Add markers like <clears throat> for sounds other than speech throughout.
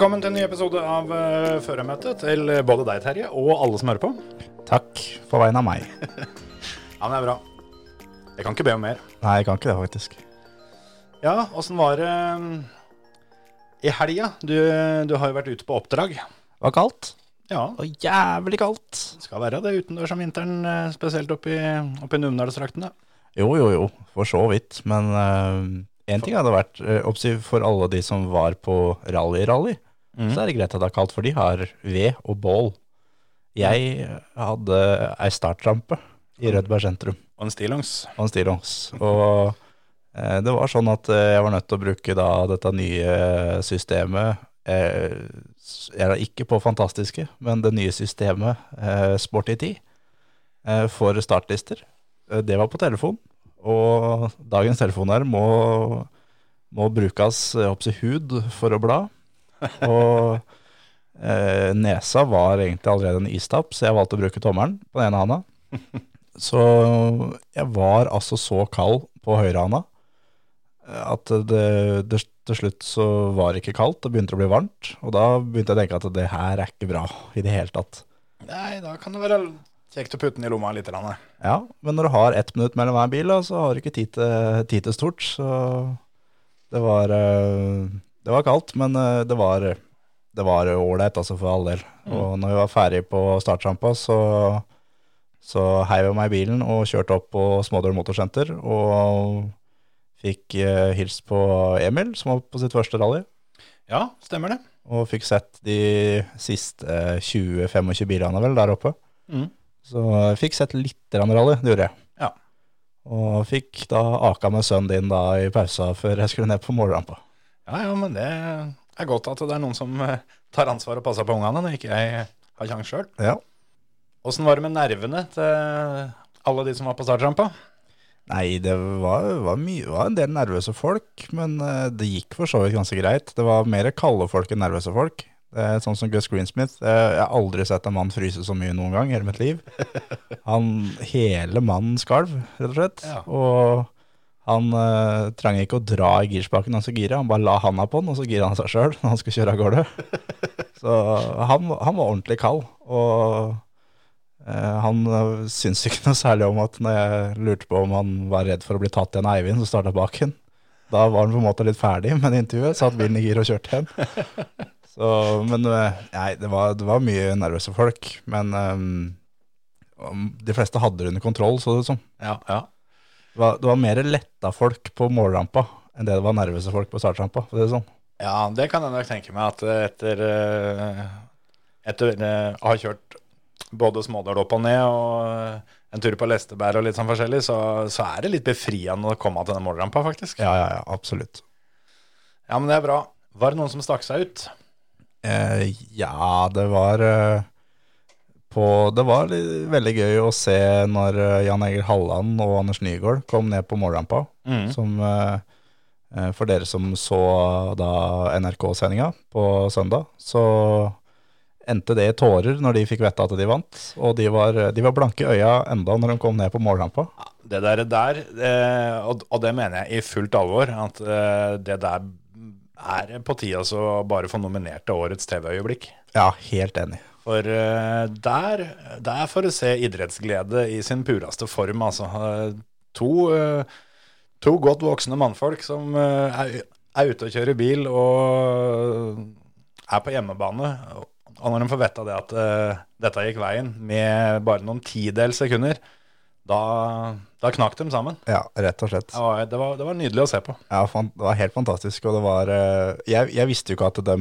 Velkommen til en ny episode av uh, Førermøtet til både deg, Terje, og alle som hører på. Takk på vegne av meg. <laughs> Ja, men det er bra. Jeg kan ikke be om mer. Nei, jeg kan ikke det, faktisk. Ja, åssen var det um, i helga? Du, du har jo vært ute på oppdrag. Det var kaldt. Ja, Og jævlig kaldt. det skal være det utendørs om vinteren, eh, spesielt oppe i, oppe i Numedalsdraktene. Jo, jo, jo, for så vidt. Men én ting hadde vært uh, for alle de som var på rally-rally, Mhm. så er det greit at det er kaldt, for de har ved og bål. Jeg hadde ei startrampe i Rødberg sentrum Og en stillongs. og en stillongs. Og eh, det var sånn at eh, jeg var nødt til å bruke da dette nye systemet eh, Jeg er ikke på fantastiske, men det nye systemet eh, Sporty 10 eh, for startlister. Eh, det var på telefon, og dagens telefoner må, må brukes opp til hud for å bla. <laughs> Og eh, nesa var egentlig allerede en istapp, så jeg valgte å bruke tommelen på den ene handa. <laughs> Så jeg var altså så kald på høyrehanda eh, at det, det, til slutt så var det ikke kaldt, det begynte å bli varmt. Og da begynte jeg å tenke at det her er ikke bra i det hele tatt. Nei, da kan det være kjekt å putte den i lomma litt. Eller annet. Ja, men når du har ett minutt mellom hver bil, så har du ikke tid til, tid til stort. Så det var, eh, det var kaldt, men eh, det var det var ålreit, altså, for all del. Og når vi var ferdig på startsjampa, så, så heiv jeg meg i bilen og kjørte opp på Smådøl Motorsenter og fikk eh, hilst på Emil, som var på sitt første rally. Ja, stemmer det. Og fikk sett de siste 20-25 bilene vel der oppe. Mm. Så jeg fikk sett litt rally, det gjorde jeg. Ja. Og fikk da aka med sønnen din da i pausa før jeg skulle ned på målrampa. Ja, ja, men det er godt at det er noen som eh, tar ansvar og passer på ungene når ikke jeg har kjangs sjøl. Ja. Åssen var det med nervene til alle de som var på startrampa? Nei, det var, var, mye, var en del nervøse folk, men eh, det gikk for så vidt ganske greit. Det var mer kalde folk enn nervøse folk. Sånn som Gus Greensmith. eh, Jeg har aldri sett en mann fryse så mye noen gang i hele mitt liv. <laughs> Han, hele mannen skalv, rett og slett. Ja. Og han uh, trenger ikke å dra i girspaken når han skulle gire, han bare la handa på den, og så girer han seg sjøl når han skulle kjøre av gårde. <laughs> Så han, han var ordentlig kald. Og uh, han uh, syntes ikke noe særlig om at når jeg lurte på om han var redd for å bli tatt igjen av Eivind, så starta baken. Da var han på en måte litt ferdig med det intervjuet, satt bilen i gir og kjørte hjem. <laughs> Så, men eh, nei, det var, det var mye nervøse folk. Men um, de fleste hadde det under kontroll, så det ut som. Ja, ja. Det var, det var mer letta folk på målrampa enn det det var nervøse folk på startrampa. For det er sånn. Ja, det kan jeg nok tenke meg at eh, etter, eh, etter eh, å ha kjørt både Smådal opp og ned og en tur på Lesteberg og litt sånn forskjellig, så, så er det litt befriende å komme til den målrampa, faktisk. Ja, ja, ja, absolutt. Ja, men det er bra. Var det noen som stakk seg ut? Eh, ja, det var eh, på Det var veldig gøy å se når eh, Jan Egil Halland og Anders Nygaard kom ned på målrampa. Mm. Som eh, eh, For dere som så da NRK-sendinga på søndag, så endte det i tårer når de fikk vite at de vant. Og de var, de var blanke i øya enda når de kom ned på målrampa. Det der, der og, og det mener jeg i fullt alvor, at det der er på tide å bare få nominert til årets TV-øyeblikk. Ja, helt enig. For eh, der, der får du se idrettsglede i sin pureste form, altså. Eh, To, eh, to godt voksne mannfolk som er, er ute og kjører bil og er på hjemmebane. Og når de får vite det at dette gikk veien med bare noen tidels sekunder, da, da knakk de sammen. Ja, rett og slett. Var, det, var, det var nydelig å se på. Ja, det var helt fantastisk, og det var eh, Jeg, jeg visste jo ikke at de,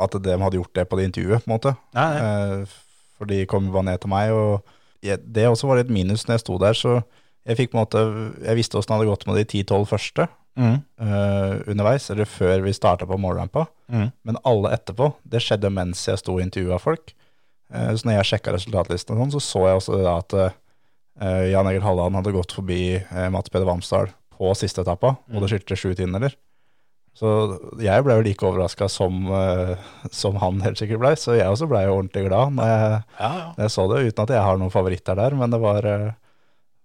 at de hadde gjort det på det intervjuet, på en måte. Nei, nei. Eh, For de kom bare ned til meg, og jeg, det også var litt minus når jeg sto der, så jeg fikk på en måte Jeg visste åssen det hadde gått med de 10-12 første, Mm. uh, underveis, eller før vi starta på målrampa. Mm. Men alle etterpå, det skjedde mens jeg sto og intervjua folk. Uh, så når jeg sjekka resultatlisten, sånn, så så jeg også at eh, Jan Egil Halland hadde gått forbi eh, Mats Peder Vamsdal på siste etappa, og det skilte sju tiendedeler. Så jeg ble jo like overraska som, eh, som han helt sikkert blei, så jeg også blei jo ordentlig glad når jeg, Ja, ja. når jeg så det, uten at jeg har noen favoritter der. Men det var eh,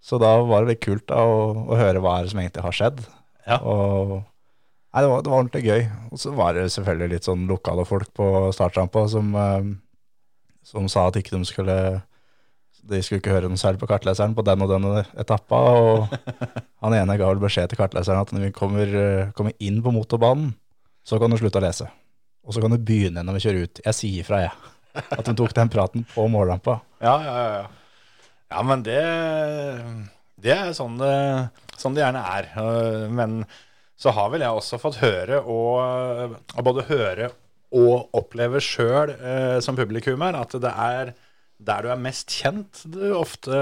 Så da var det litt kult da, å, å høre hva er det som egentlig har skjedd. Ja. Og Nei, det var, det var ordentlig gøy. Og så var det selvfølgelig litt sånn lokale folk på startrampa som, eh, som sa at ikke de skulle De skulle ikke høre noe særlig på kartleseren på den og den etappa. Og <laughs> han ene ga vel beskjed til kartleseren at når vi kommer, eh, kommer inn på motorbanen, så kan du slutte å lese. Og så kan du begynne når vi kjører ut. Jeg sier ifra, jeg. At hun tok den praten på mållampa. Ja, ja, ja, ja. Ja, men det, det er sånn det, sånn det gjerne er. Øh, Men så har vel jeg også fått høre, og, og både høre og oppleve sjøl som publikummer, at det er der du er mest kjent du ofte,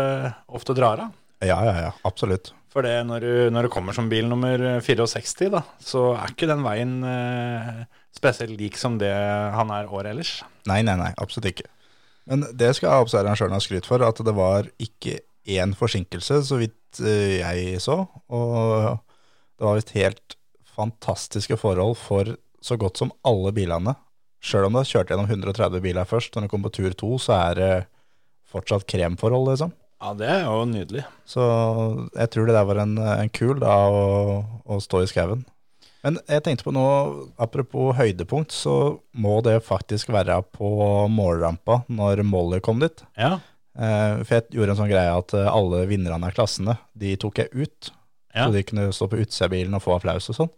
ofte drar av. Ja, ja, ja. Absolutt. For det når du, når du kommer som bil nummer 64, da, så er ikke den veien eh, spesielt lik som det han er året ellers. Nei, nei, nei. Absolutt ikke. Men det skal observatøren ha skryt for, at det var ikke én forsinkelse, så vidt eh, jeg så. Og det var visst helt fantastiske forhold for så godt som alle bilene. Sjøl om du har kjørt gjennom 130 biler først, når du kommer på tur to, så er det fortsatt kremforhold, liksom. Ja, det er jo nydelig. Så jeg tror det der var en, en kul da å, å stå i skauen. Men jeg tenkte på noe, apropos høydepunkt, så må det faktisk være på målrampa når Molly kom dit. Ja, Eh, for jeg gjorde en sånn greie at eh, alle vinnerne av klassene, de tok jeg ut. Ja. Så de kunne stå på utsida av bilen og få applaus og sånn.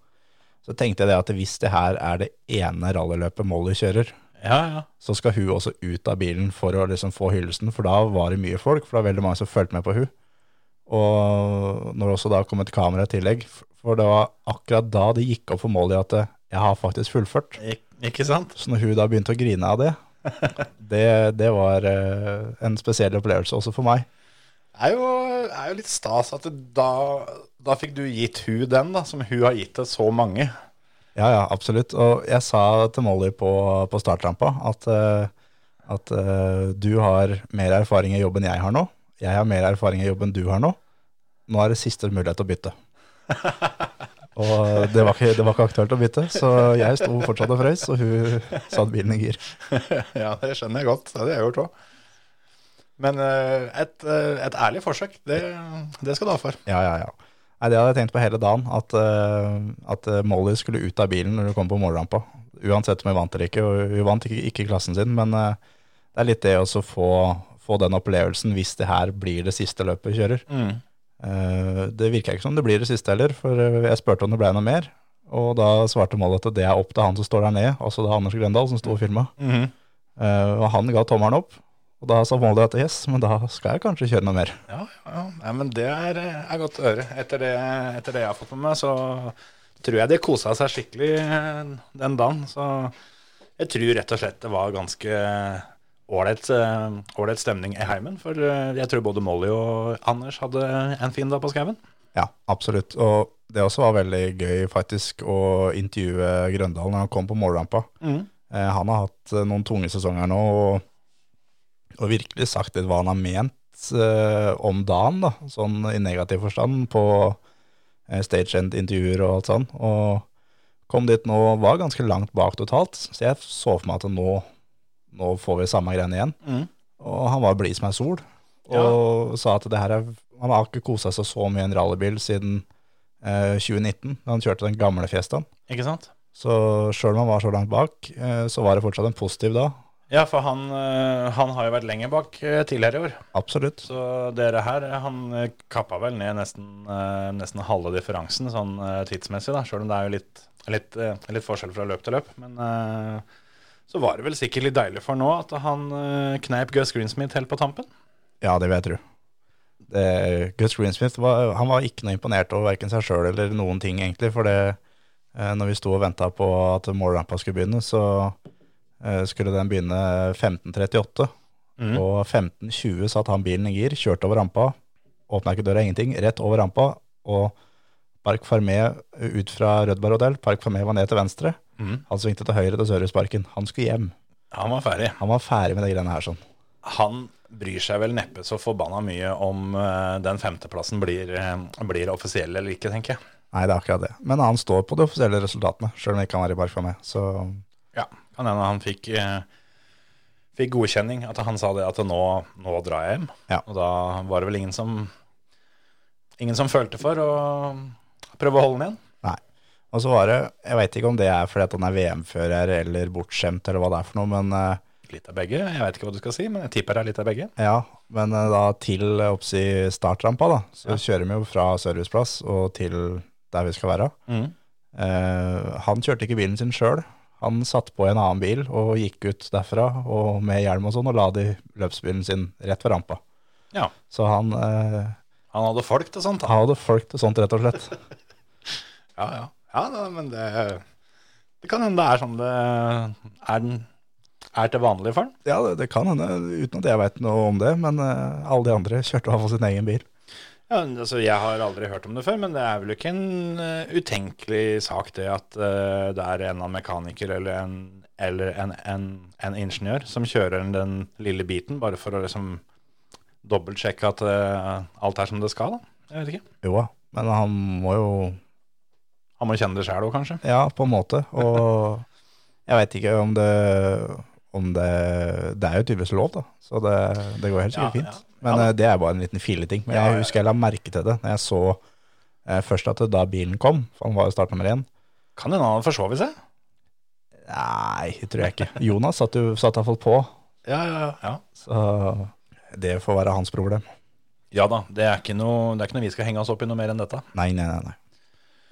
Så tenkte jeg det at hvis det her er det ene rallyløpet Molly kjører, ja, ja. så skal hun også ut av bilen for å liksom få hyllesten, for da var det mye folk, for det var veldig mange som fulgte med på hun. Og når det også da kom et kamera i tillegg, for det var akkurat da det gikk opp for Molly at jeg har faktisk fullført. Ik ikke sant? Så når hun da begynte å grine av det, <laughs> det, det var eh, en spesiell opplevelse også for meg. Det er jo, er jo litt stas at da, da fikk du gitt hun den, da, som hun har gitt til så mange. Ja, ja, absolutt. Og jeg sa til Molly på, på startrampa at, eh, at uh, du har mer erfaring i jobben jeg har nå. Jeg har mer erfaring i jobben du har nå. Nå er det siste mulighet til å bytte. <laughs> og det var, ikke, det var ikke aktuelt å bytte, så jeg sto fortsatt og frøys, og hun satte bilen i gir. <laughs> ja, det skjønner jeg godt. Det hadde jeg gjort òg. Men eh, et, et ærlig forsøk, det, det skal du ha for. Ja, ja, ja. Nei, det hadde jeg tenkt på hele dagen, at, eh, at eh, Molly skulle ut av bilen når hun kom på målrampa. Uansett om hun vant eller ikke, og hun vant ikke, ikke klassen sin, men eh, det er litt det å få, få den opplevelsen hvis det her blir det siste løpet vi kjører. Eh, det virker ikke som det blir det siste heller, for jeg spurte om det ble noe mer, og da svarte Molly at det er opp til han som står der nede, altså det er Anders Grendal som sto og filma. Mhm. Eh, og han ga tommelen opp, og da sa Molly at yes, men da skal jeg kanskje kjøre noe mer. Ja, ja, ja, men det er, er godt å høre. Etter det, etter det jeg har fått med meg, så tror jeg de kosa seg skikkelig eh, den dagen. Så jeg tror rett og slett det var ganske ålreit eh, stemning i heimen. For eh, jeg tror både Molly og Anders hadde en fin dag på skauen. Ja, absolutt. Og det også var veldig gøy faktisk å intervjue Grøndal når han kom på målrampa. Mm. Eh, han har hatt eh, noen tunge sesonger nå, og, og virkelig sagt litt hva han har ment eh, om dagen, da, sånn i negativ forstand, på eh, stagehand-intervjuer og alt sånn. Og kom dit nå, var ganske langt bak totalt, så jeg så for meg at nå, nå får vi samme greiene igjen. Mm. Og han var blid som ei sol, og sa at det her er, han har ikke kosa seg så mye i en rallybil siden eh, 2019, da han kjørte den gamle Fiestaen. Ikke sant? Så sjøl om han var så langt bak, eh, så var det fortsatt en positiv da. Ja, for han, eh, han har jo vært lenger bak eh, tidligere i år. Absolutt. Så dere her, han eh, kappa vel ned nesten, nesten halve differansen sånn tidsmessig, da, sjøl om det er jo litt, litt, litt forskjell fra løp til løp. Men så var det vel sikkert litt deilig for nå at han kneip Gus Greensmith helt på tampen. Ja, det vil jeg tro. Det, Gus Greensmith var, han var ikke noe imponert over verken seg sjøl eller noen ting, egentlig. For det, når vi sto og venta på at målrampa skulle begynne, så skulle den begynne 15.38. Mm. Og 15.20 satt han bilen i gir, kjørte over rampa, åpna ikke døra, ingenting, rett over rampa. Og Park Farmé ut fra Rødbar hotell. Park Farmé var ned til venstre. Mm. Han svingte til høyre til Sørhusparken. Han skulle hjem. Han var ferdig. Han var ferdig med de greiene her sånn. Han bryr seg vel neppe så forbanna mye om eh, den femteplassen blir, eh, blir offisiell eller ikke, tenker jeg. Nei, det er akkurat det. Men han står på de offisielle resultatene, sjøl om ikke han er i Park Farmé. Så Ja, kan hende han fikk, eh, fikk godkjenning. At han sa det at nå, nå drar jeg hjem. Ja. Og da var det vel ingen som Ingen som følte for å prøve å holde den igjen. nei. Og så var det Jeg veit ikke om det er fordi at han er VM-fører eller bortskjemt eller hva det er for noe, men eh, Litt av begge. Jeg vet ikke hva du skal si, men jeg tipper det er litt av begge. Ja, men eh, da til oppsi startrampa, da, så kjører vi jo fra Serviceplass og til der vi skal være. Mm. Eh, han kjørte ikke bilen sin sjøl. Han satte på en annen bil og gikk ut derfra og med hjelm og sånn, og la de løpsbilen sin rett ved rampa. Ja. Så han, eh, Han hadde folk til sånt, han hadde folk til sånt, rett og slett. <laughs> Ja, ja. ja da, men det, det kan hende det er sånn det er, den- er til vanlig for han. Ja, det, det kan hende, uten at jeg veit noe om det, men eh, alle de andre kjørte av på sin egen bil. Ja, altså, jeg har aldri hørt om det før, men det er vel ikke en uh, utenkelig sak det at uh, det er en av mekaniker eller en, eller en, en, en ingeniør som kjører den lille biten, bare for å liksom dobbeltsjekke at uh, alt er som det skal. da. Jeg vet ikke. Jo da, men han må jo Han må kjenne det sjæl òg, kanskje. Ja, på en måte. Og <laughs> jeg veit ikke om det om det, det er jo tydeligvis lov, da. Så det, det går helt sikkert Ja, fint. ja. Men Ja eh, det er bare en liten fileting. Men jeg husker jeg la merke til det når jeg så eh, først at det, da bilen kom, for han var jo startnummer én. Kan hende han forsov seg. Nei, det tror jeg ikke. Jonas satt jo satt iallfall på, Ja, ja, ja. så det får være hans problem. Ja da, det er, ikke noe, det er ikke noe vi skal henge oss opp i noe mer enn dette. Nei, nei, nei. nei.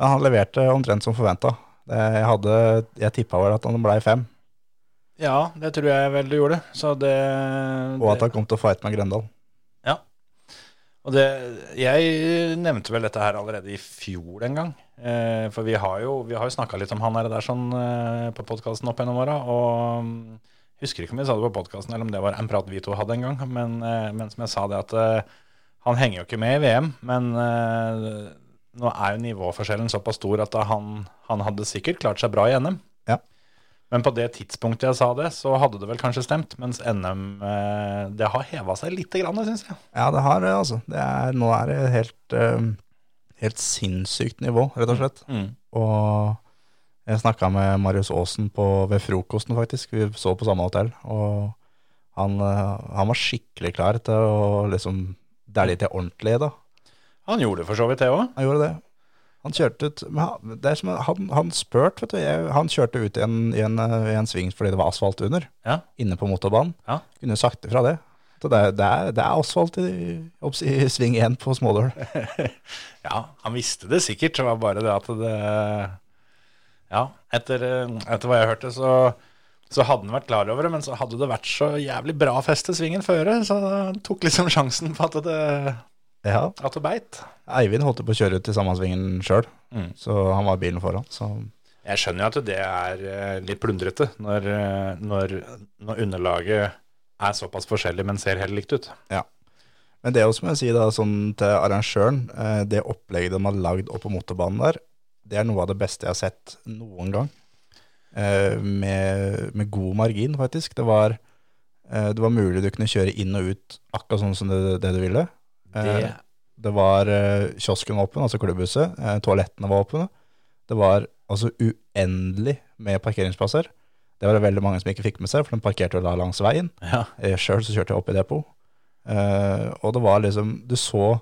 Han leverte omtrent som forventa. Jeg, hadde, jeg tippa vel at han blei fem, Ja, det tror jeg vel du gjorde. Så det, og at han kom til å fighte med Grøndal. Og det, jeg nevnte vel dette her allerede i fjor en gang. Eh, for vi har jo, vi jo snakka litt om han og der sånn eh, på podkasten opp gjennom åra. Og mm, husker ikke om vi sa det på podkasten eller om det var en prat vi to hadde en gang. Men, eh, men som jeg sa det at eh, han henger jo ikke med i VM. Men eh, nå er jo nivåforskjellen såpass stor at han, han hadde sikkert klart seg bra i NM. Ja. Men på det tidspunktet jeg sa det, så hadde det vel kanskje stemt. Mens NM eh, det har heva seg lite grann, syns jeg. Ja, det har det, altså. Det er, nå er det helt, eh, helt sinnssykt nivå, rett og slett. Mm. Og jeg snakka med Marius Aasen ved frokosten, faktisk. Vi så på samme hotell. Og han, eh, han var skikkelig klar til å liksom dælje til ordentlig, da. Han gjorde det for så vidt det òg. Han gjorde det. Han kjørte ut Det er som han, han spurt, vet du. Jeg, han kjørte ut i en, i, en, eh, i en sving fordi det var asfalt under, Ja. inne på motorbanen. Ja. Kunne sagt ifra det. Så det, det, er, det er asfalt i, i sving 1 på Smådøl. <laughs> ja, han visste det sikkert. Det var bare det at det Ja, etter, eh, etter hva jeg hørte, så, så hadde han vært klar over det, men så hadde det vært så jævlig bra feste svingen føre, så han tok liksom sjansen på at det, Ja. at det beit. Eivind holdt på å kjøre ut i samme svingen sjøl, Mm. så han var bilen foran. Så Jeg skjønner jo at det er eh, litt plundrete når, eh, når, når underlaget er såpass forskjellig, men ser helt likt ut. Ja. Men det er også, må jeg si da, sånn til arrangøren, eh, det opplegget de har lagd opp på motorbanen der, det er noe av det beste jeg har sett noen gang. Med, med god margin, faktisk. Det var, det var mulig du kunne kjøre inn og ut akkurat sånn som det, det du ville. Eh, Det, det var eh, kiosken åpen, altså klubbhuset. Eh, toalettene var åpne. Det var altså uendelig med parkeringsplasser. Det var det veldig mange som ikke fikk med seg, for de parkerte jo da langs veien. ja, Sjøl så kjørte jeg opp i depot. Og det var liksom Du så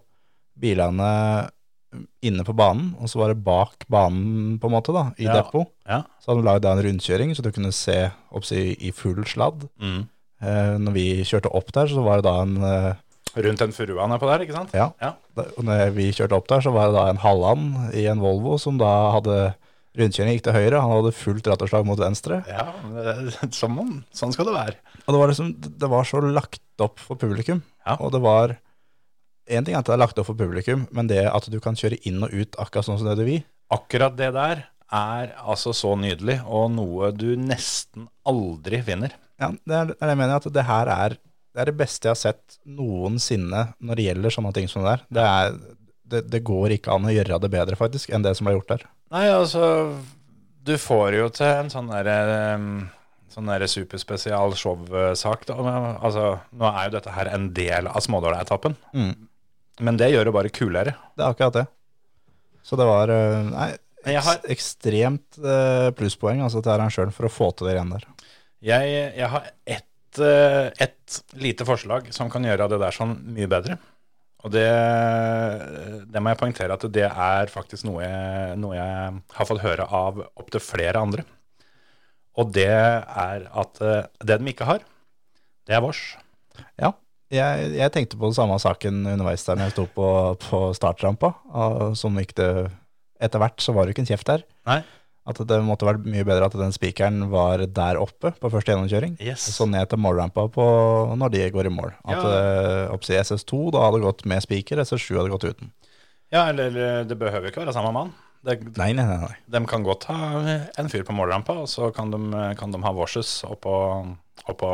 bilene inne på banen, og så var det bak banen, på en måte, da, i Ja. depot. ja. Så hadde de lagd en rundkjøring, så du kunne se oppsi, i full sladd. Mm. Eh, når vi kjørte opp der, så var det da en eh, Rundt den furua nedpå der, ikke sant? Ja. Ja. når vi kjørte opp der, så var det da en halvand i en Volvo som da hadde rundkjøring gikk til høyre. Han hadde fullt ratterslag mot venstre. Ja, <laughs> som om, sånn skal det være. Og det var liksom, det var så lagt opp for publikum. Ja. Og det var En ting er at det er lagt opp for publikum, men det at du kan kjøre inn og ut akkurat sånn som det du vil Akkurat det der er altså så nydelig, og noe du nesten aldri finner. ja, det, det er det jeg mener, at det her er det, er det beste jeg har sett noensinne når det gjelder sånne ting som det der. Det er, det, det går ikke an å gjøre det bedre, faktisk, enn det som ble gjort der. Nei, altså Du får jo til en sånn derre Sånn der superspesial showsak. Altså, nå er jo dette her en del av Smådåla-etappen, Mm. men det gjør det bare kulere. Det er akkurat det. Så det var eh, nei, har- ekstremt eh, plusspoeng altså, til arrangøren for å få til det igjen der. Jeg, jeg har ett, eh, ett lite forslag som kan gjøre det der sånn mye bedre. Og det, det må jeg poengtere at det er faktisk noe jeg, noe jeg har fått høre av opptil flere andre. Og det er at eh, det de ikke har, det er vårs. Ja, jeg, jeg tenkte på den samme saken underveis der når jeg sto på, på startrampa, og som gikk det etter hvert så var det jo ikke en kjeft der. Nei. At det måtte vært mye bedre at den spikeren var der oppe på første gjennomkjøring. Yes. Og så ned til målrampa på når de går i mål. At Ja. eh, oppsi SS2 da hadde gått med spiker, SS7 hadde gått uten. Ja, eller eh, det behøver ikke være samme mann. Det, Nei, nei, nei. nei. de kan godt ha en fyr på målrampa, og så kan de, kan de ha Washes oppå, oppå,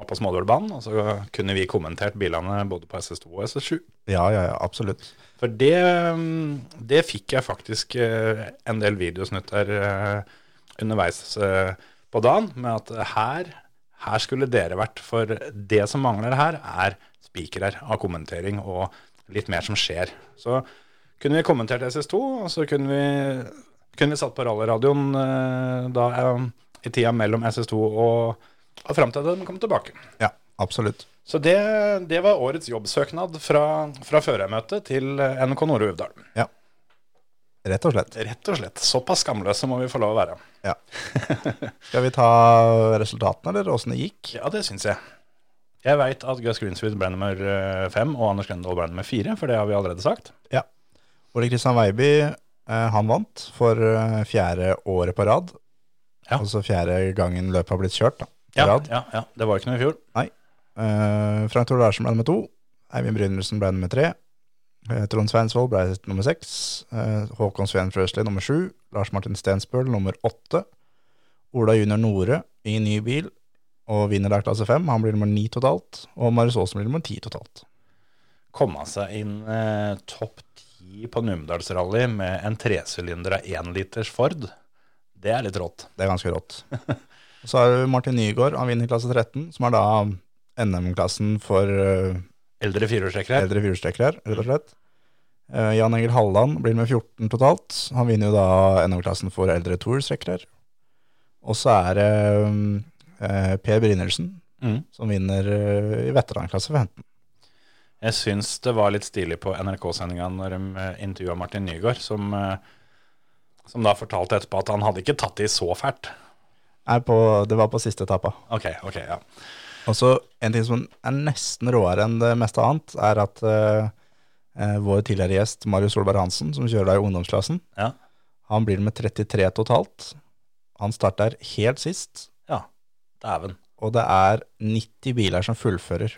oppå Smådølbanen. Og så kunne vi kommentert bilene både på SS2 og SS7. Ja, ja, ja, absolutt. For det, mm, det fikk jeg faktisk eh, en del videosnutter eh, underveis eh, på dagen, med at her, her skulle dere vært. For det som mangler her, er spikere av kommentering og litt mer som skjer. Så kunne vi kommentert SS2, og så kunne vi, kunne vi satt på rallyradioen da i tida mellom SS2 og, og fram til de kom tilbake. Ja, absolutt. Så det, det var årets jobbsøknad fra, fra førermøtet til NK Nore Uvdal. Ja. Rett og slett. Rett og slett. Såpass skamløse må vi få lov å være. Ja. <laughs> Skal vi ta resultatene, eller åssen det gikk? Ja, det syns jeg. Jeg veit at Gus Greensfield ble nummer eh, fem, og Anders Grøndal ble nummer fire, for det har vi allerede sagt. Ja. Ole Kristian Veiby, eh, han vant for eh, fjerde året på rad. Ja. Altså fjerde gangen løpet har blitt kjørt, da. Ja, ja, ja, Det var ikke noe i fjor. Eh, Frank Tore Larsen ble nummer to. Eivind Brynildsen ble nummer tre. Eh, Trond Sveinsvold ble nummer seks. Eh, Håkon Sveen Frøsli nummer sju. Lars Martin Stensbøl nummer åtte. Ola Junior Nore i ny bil og vinner da klasse fem. Han blir nummer ni totalt. Og Marius Aasen blir nummer ti totalt. Komme seg inn eh, topp ti på Numedalsrally med en tresylindra énliters Ford, det er litt rått. Det er ganske rått. <laughs> Så har du Martin Nygaard, han vinner klasse 13, som er da NM-klassen for eh, Eldre firehjulstrekkere. rett og slett. Uh, Jan Egil Halland blir med 14 totalt. Han vinner jo da NM-klassen for eldre tohjulstrekkere. Og så er det uh, Per Brynildsen Mm. som vinner i veteranklasse for 15. Jeg syns det var litt stilig på NRK-sendinga når de intervjua Martin Nygaard, som, som da fortalte etterpå at han hadde ikke tatt det i så fælt. Nei, på, det var på siste etappa. Ok, ok, ja. Og så en ting som er nesten råere enn det meste annet, er at eh, eh, vår tidligere gjest Marius Solberg Hansen, som kjører deg i ungdomsklassen, Ja. han blir med 33 totalt. Han starter helt sist, Ja, dæven. og det er 90 biler som fullfører.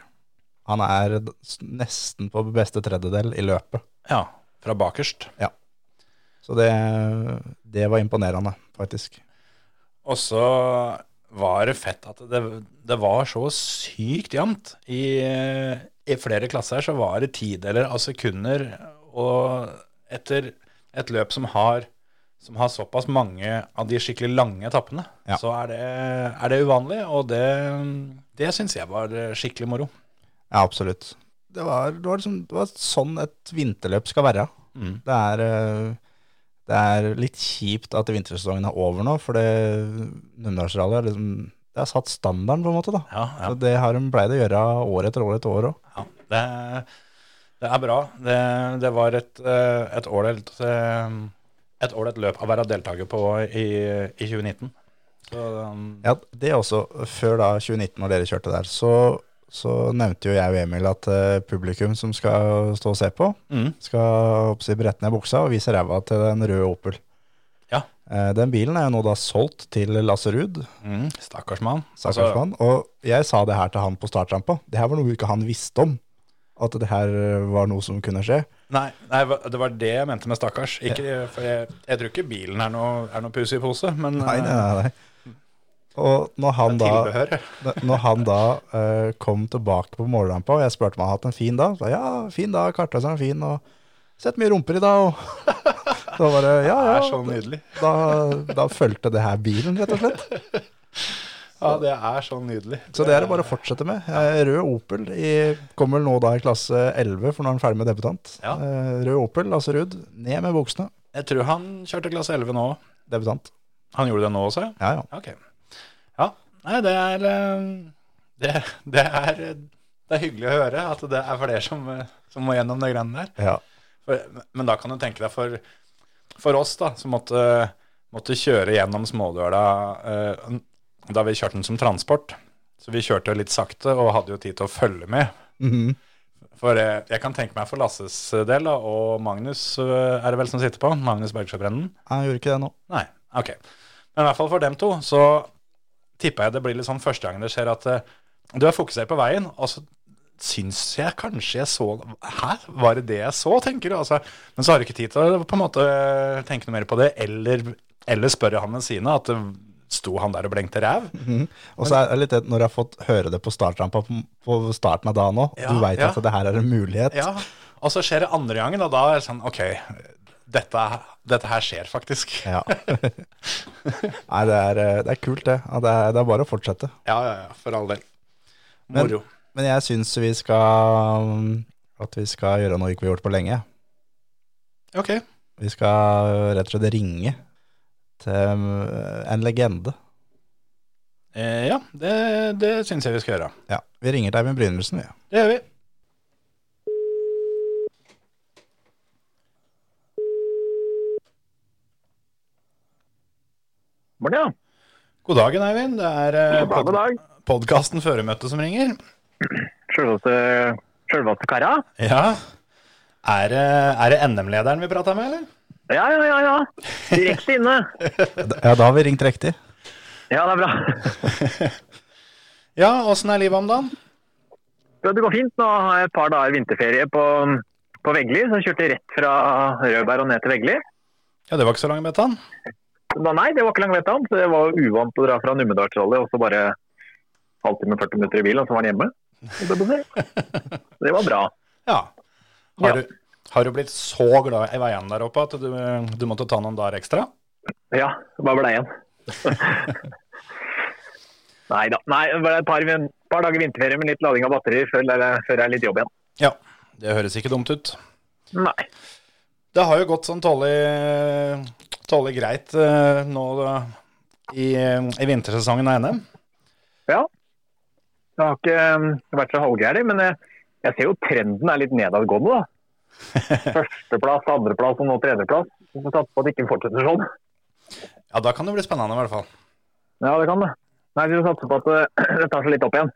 Han er nesten på beste tredjedel i løpet. Ja, fra bakerst. Så det, det var imponerende, faktisk. Og så var det fett at det, det var så sykt jevnt. I, I flere klasser så var det tideler av sekunder, og etter et løp som har, som har såpass mange av de skikkelig lange etappene, Ja. så er det, er det uvanlig, og det, det syns jeg var skikkelig moro. Ja, absolutt. Det var, det var, liksom, det var sånn et vinterløp skal være. Mm. Det er, eh, det er litt kjipt at vintersesongen er over nå, for det Numedalsrally har liksom Det er satt standarden, på en måte. da. Ja, ja. Så Det har de pleid å gjøre år etter år etter år òg. Ja, det, det er bra. Det, det var et eh, et ålreit eh, et ålreit løp å være deltaker på i, i 2019. Så, um, Ja, det også. Før da 2019, når dere kjørte der, så, så nevnte jo jeg og Emil at uh, publikum som skal stå og se på, mm, skal oppsi brette ned buksa og vise ræva til den røde Opel. Ja. Uh, Den bilen er jo nå da solgt til Lasse Ruud, mm, stakkars mann. stakkars mann. Og jeg sa det her til han på startrampa. Det her var noe ikke han visste om. At det her var noe som kunne skje. Nei, nei, det var det jeg mente med stakkars. Ikke, for jeg, jeg tror ikke bilen er noe, er noe pus i pose, men Nei, nei, nei. nei. Og når han da, når han da uh, kom tilbake på målrampa, og jeg spurte om han hadde hatt en fin dag, så sa ja, fin dag, karta seg fin, og Sett mye rumper i dag, og <laughs> da var det Ja, Det er så nydelig. Da, da fulgte det her bilen, rett og slett. <laughs> Ja, det er så nydelig. Så det er det bare å fortsette med. Rød Opel i, kommer nå da i klasse 11, for nå er han ferdig med debutant. Ja. Eh, Rød Opel, Lasse Ruud, ned med buksene. Jeg tror han kjørte klasse 11 nå. Debutant. Han gjorde det nå også, ja? Ja, ja. Ja, nei, det er eh, det, det er det er hyggelig å høre at det er flere som, som må gjennom de greiene der. ja. For, men da kan du tenke deg for, for oss da, som måtte, måtte kjøre gjennom Smådøla eh, da vi kjørte den som transport. Så vi kjørte litt sakte og hadde jo tid til å følge med. Mhm. For eh, jeg kan tenke meg for Lasses del, da, og Magnus er det vel som sitter på, Magnus Bergsjøbrennen. Han gjorde ikke det nå. Nei, ok. Men i hvert fall for dem to, så tipper jeg det blir litt sånn første gang det skjer at uh, du er fokusert på veien, og så syns jeg kanskje jeg så Hæ, var det det jeg så, tenker du? Altså, men så har du ikke tid til å på en måte tenke noe mer på det, eller, eller spørre han ved siden av at det sto han der og blengte ræv. Og så er det litt det, når jeg har fått høre det på startrampa på, på starten av dagen òg, Ja, du veit ja. at det her er en mulighet. Ja, og så skjer det andre gangen, og da er det sånn OK, dette, dette her skjer faktisk. Ja. <laughs> Nei, det er, eh, det er kult, det. Det, er, det er bare å fortsette. Ja, ja, ja, for all del. Men- Moro. Men jeg syns vi skal At vi skal gjøre noe vi ikke har gjort på lenge. OK. Vi skal rett og slett ringe til eh, en legende. Eh, ja, det, det syns jeg vi skal gjøre. Ja, Vi ringer til Eivind Brynildsen, vi. Det gjør vi. Morten, ja. God dagen, Eivind. Det er eh, pod dag, podkasten Føremøtet som ringer. Sjølveste sjølveste kara? Ja. Er, det- er det NM-lederen vi prater med, eller? Ja, ja, ja. ja. Direkte inne. <laughs> Ja, da har vi ringt riktig. Ja, det er bra. <laughs> Ja, åssen er livet om dagen? Ja, det går fint. Nå har jeg et par dager vinterferie på, på Veggli, så jeg kjørte rett fra Rødberg og ned til Veggli. Ja, det var ikke så lang betan. Da, nei, det var ikke lang vetan, så det var uvant å dra fra Numedalsrally og så bare halvtime, 40 minutter i bilen, og så var han hjemme. Det, jeg det var bra. Ja. Har. Du, har du blitt så glad i veiene der oppe at du, du måtte ta noen dager ekstra? Ja, hva ble det igjen? <laughs> nei da. Nei, det var et par, par dager vinterferie med litt lading av batterier før, før jeg er litt jobb igjen. Ja. Det høres ikke dumt ut. Nei. Det har jo gått sånn tålelig, tålelig greit eh, nå i, i vintersesongen av NM. Ja. Det har ikke um, vært så halvgærent, men jeg, jeg ser jo trenden er litt nedadgående. da. <laughs> Førsteplass, andreplass og nå tredjeplass. Vi får satse på at det ikke fortsetter sånn. Ja, da kan det bli spennende i hvert fall. Ja, det kan det. Nei, Vi får satse på at <clears throat> det tar seg litt opp igjen.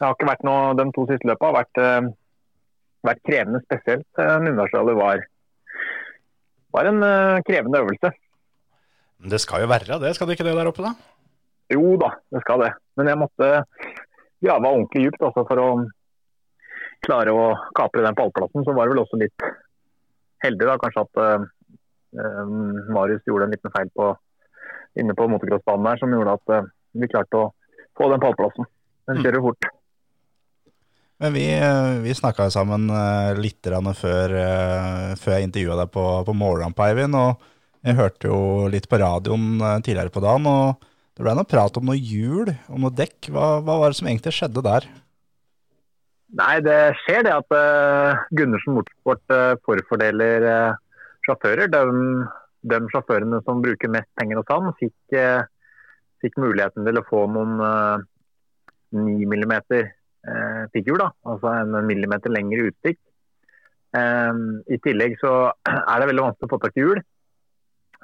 Det har ikke vært noe, De to siste løpa har vært, vært krevende, spesielt uh, var, var en uh, krevende øvelse. Det skal jo være det, skal det ikke det der oppe, da? Jo da, det skal det. Men jeg måtte grave ordentlig dypt altså, for å klare å kapre den pallplassen. Så var det vel også litt heldig da, kanskje at eh, Marius gjorde en liten feil på, inne på motocrossbanen der, som gjorde at uh, vi klarte å få den pallplassen. Den kjører fort. Men vi, eh, vi snakka sammen eh, litt før, eh, før jeg intervjua deg på, på Morgenrampa, Eivind. Og jeg hørte jo litt på radioen tidligere på dagen, og det ble noe prat om noe hjul, om noe dekk. Hva, hva var det som egentlig skjedde der? Nei, det skjer det at eh, Gundersen Motorsport forfordeler sjåfører. De, de sjåførene som bruker mest penger hos han, fikk, fikk muligheten til å få noen eh, 9 mm eh, figur, da. altså en millimeter lengre utstikk. Eh, I tillegg så <clears throat> er det veldig vanskelig å få tak i hjul.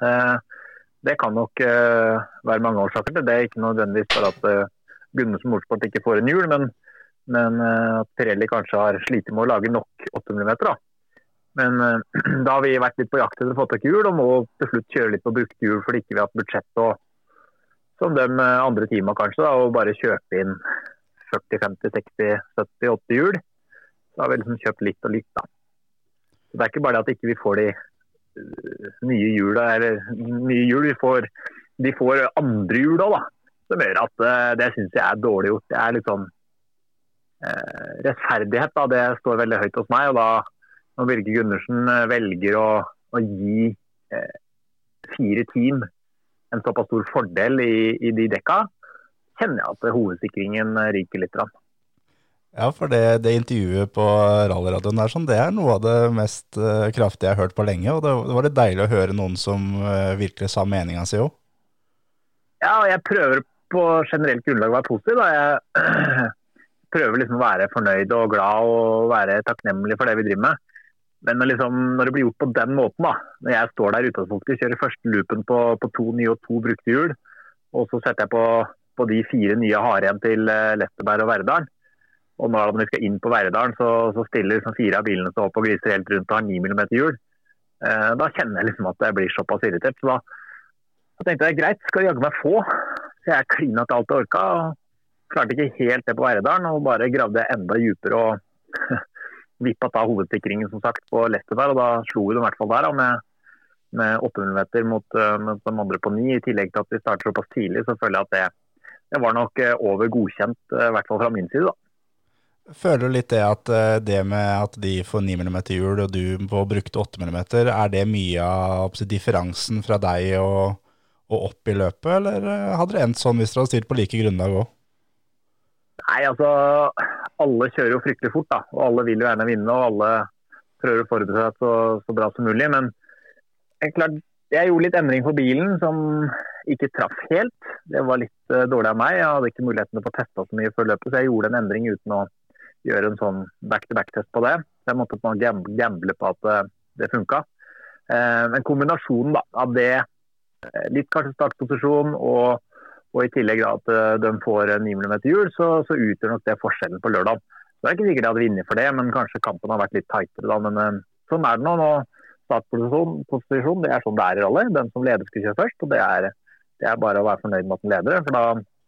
Eh, det kan nok eh, være mange årsaker til det. er Ikke nødvendigvis bare at eh, Gundersen Motorsport ikke får en hjul, men men eh, at Pirelli kanskje har slitt med å lage nok 8 mm. Da. Men eh, <clears throat> da har vi vært litt på jakt etter å få tak i hjul, og må til slutt kjøre litt på brukte hjul fordi ikke vi har hatt budsjett og som de andre teamene kanskje, da, og bare kjøpe inn 40, 50, 60, 70, 80 hjul. Så har vi liksom kjøpt litt og litt, da. Så det er ikke bare det at ikke vi får de eh, nye hjula, eller nye hjul, vi får, de får andre hjul òg, da. Som gjør at eh, det syns jeg er dårlig gjort. Det er litt sånn eh, rettferdighet, da, det står veldig høyt hos meg. og da når Birger Gundersen velger å, å gi eh, fire team en såpass stor fordel i, i de dekka, kjenner jeg at hovedsikringen eh, ryker litt. Ja, for det, det intervjuet på rallyradioen der, sånn, det er noe av det mest uh, kraftige jeg har hørt på lenge. Og det, det, var litt deilig å høre noen som uh, virkelig sa meninga si òg. Ja, og jeg prøver på generelt grunnlag å være positiv. Da. Jeg <clears throat> prøver liksom å være fornøyd og glad og være takknemlig for det vi driver med. Men når, liksom, når det blir gjort på den måten, da, når jeg står der utgangspunktet, kjører første loopen på, på, to nye og to brukte hjul, og så setter jeg på, på de fire nye har igjen til uh, Letteberg og Verdalen, og når vi skal inn på Verdalen, så, så stiller liksom fire av bilene seg opp og gliser helt rundt og har 9 mm hjul. Uh, da kjenner jeg liksom at jeg blir såpass irritert. Så da, da tenkte jeg greit, skal jaggu meg få. Så jeg klina til alt jeg orka. og Klarte ikke helt det på Verdalen og bare gravde enda dypere og <laughs> vippa av hovedsikringen som sagt på Leicester og da slo vi dem i hvert fall der da, med, med 8 mm mot, uh, mot de andre på 9. I tillegg til at vi starter såpass tidlig, så føler jeg at det, det var nok uh, over godkjent, uh, i hvert fall fra min side. da. Føler du litt det at det med at de får 9 mm hjul og du får brukte 8 mm, er det mye av differansen fra deg og, og opp i løpet, eller hadde det endt sånn hvis dere hadde stilt på like grunnlag òg? Nei, altså alle kjører jo fryktelig fort, da. Og alle vil jo gjerne vinne, og alle prøver å forberede seg så, så, bra som mulig. Men jeg, klart, jeg gjorde litt endring på bilen som ikke traff helt. Det var litt uh, dårlig av meg. Jeg hadde ikke muligheten til å teste så mye før løpet, så jeg gjorde en endring uten å gjøre en sånn back-to-back-test på det. Så jeg måtte på gamble på at uh, det funka. Uh, men kombinasjonen da, av det, litt kanskje startposisjon og og i tillegg da, at eh, de får 9 mm hjul, så, så utgjør nok det forskjellen på lørdag. Så det er ikke sikkert jeg hadde vunnet for det, men kanskje kampen har vært litt tightere da. Men sånn er det nå. nå Startposisjon det er sånn det er i rally. Den som leder skal kjøre først. og det er, det er bare å være fornøyd med at den leder. For da,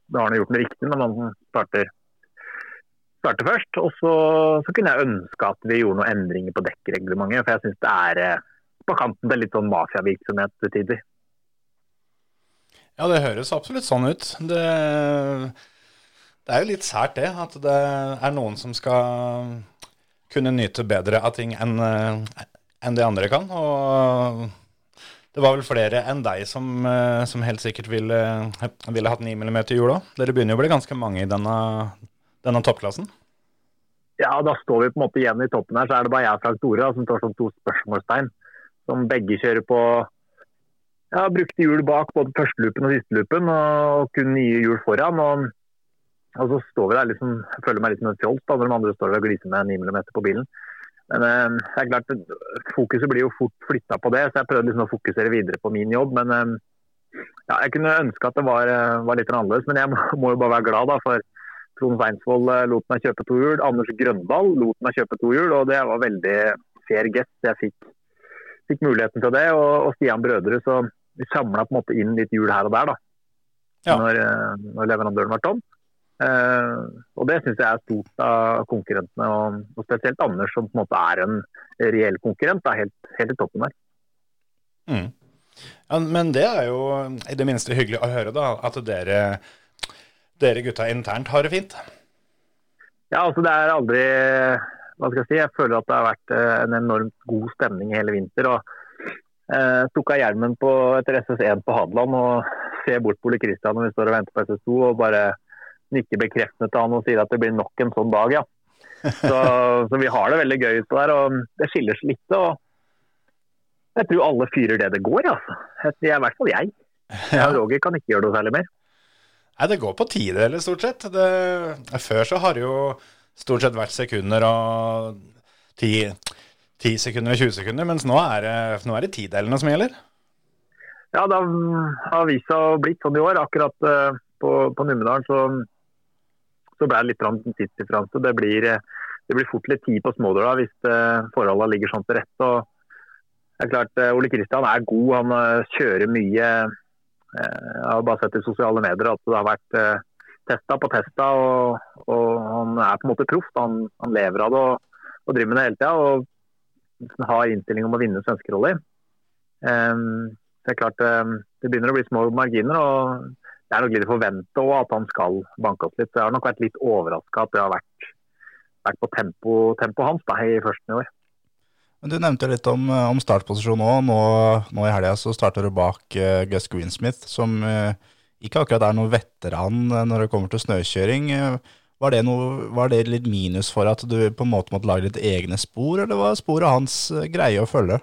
da har han gjort noe riktig når man starter, starter først. Og så, så, kunne jeg ønske at vi gjorde noen endringer på dekkreglementet. For jeg syns det er eh, på kanten til litt sånn mafiavirksomhet til tider. Ja, det høres absolutt sånn ut. Det, det, er jo litt sært det, at det er noen som skal kunne nyte bedre av ting enn en de andre kan. Og det var vel flere enn deg som, som helt sikkert ville, ville hatt 9 mm hjul òg. Dere begynner jo å bli ganske mange i denne, denne toppklassen. Ja, da står vi på en måte igjen i toppen her. Så er det bare jeg og Frank Tore som står som to spørsmålstegn. Som begge kjører på ja, brukte hjul bak både første loopen og siste loopen, og kun nye hjul foran. Og, og så står vi der liksom, føler meg litt som en fjols når de andre står og gliser med 9 mm på bilen. Men eh, det er klart, fokuset blir jo fort flytta på det, så jeg prøvde liksom å fokusere videre på min jobb. Men eh, ja, jeg kunne ønske at det var, eh, var litt annerledes, men jeg må, <laughs> må, jo bare være glad da, for Trond Sveinsvold eh, lot meg kjøpe to hjul. Anders Grøndal lot meg kjøpe to hjul, og det var veldig fair gest. Jeg fikk, fikk muligheten til det. Og, og Stian Brødre, så vi samla på en måte inn litt hjul her og der da, ja. når, eh, når, leverandøren var tom. Eh, og det syns jeg er stort av konkurrentene, og, og, spesielt Anders, som på en måte er en reell konkurrent. Da, helt, helt, i toppen der. Mm. Ja, men det er jo i det minste hyggelig å høre, da, at dere, dere gutta internt har det fint. Ja, altså det er aldri Hva skal jeg si. Jeg føler at det har vært eh, en enormt god stemning hele vinter. og Eh, tok av hjelmen på, etter SS1 på Hadeland og ser bort på Ole Kristian når vi står og venter på SS2 og bare nikker bekreftende til han og sier at det blir nok en sånn dag, ja. Så, <laughs> så vi har det veldig gøy utpå der. og Det skiller seg litt. og Jeg tror alle fyrer det det går, altså. I hvert fall jeg. <laughs> og Roger kan ikke gjøre noe særlig mer. Nei, Det går på tideler, stort sett. Det, før så har det jo stort sett vært sekunder og ti ti sekunder og 20 sekunder, mens nå er det, nå er det tidelene som gjelder? Ja, det har vist seg å blitt sånn i år. Akkurat uh, på, på Numedalen så, så, ble det litt tidsdifferanse. Det blir, det blir fort litt tid på smådøla hvis uh, forholdene ligger sånn til rette. Og det er klart, uh, Ole Kristian er god. Han kjører mye. Jeg har bare sett i sosiale medier at det har vært testa på testa, og, og, han er på en måte proff. Han, han, lever av det og, og driver med det hele tida har innstilling om å vinne svenskeroller. Um, det er klart um, det begynner å bli små marginer. og Det er nok litt forventa at han skal banke opp litt. Så jeg har nok vært litt overraska at det har vært, vært på tempo, tempo hans da, i førsten i år. Men Du nevnte litt om, eh, om startposisjon òg. Nå, nå i helga starter du bak uh, Gus Greensmith, som uh, ikke akkurat er noen veteran når det kommer til snøkjøring. Var det, noe, var det, litt minus for at du på en måte måtte lage litt egne spor, eller var sporet hans greie å følge?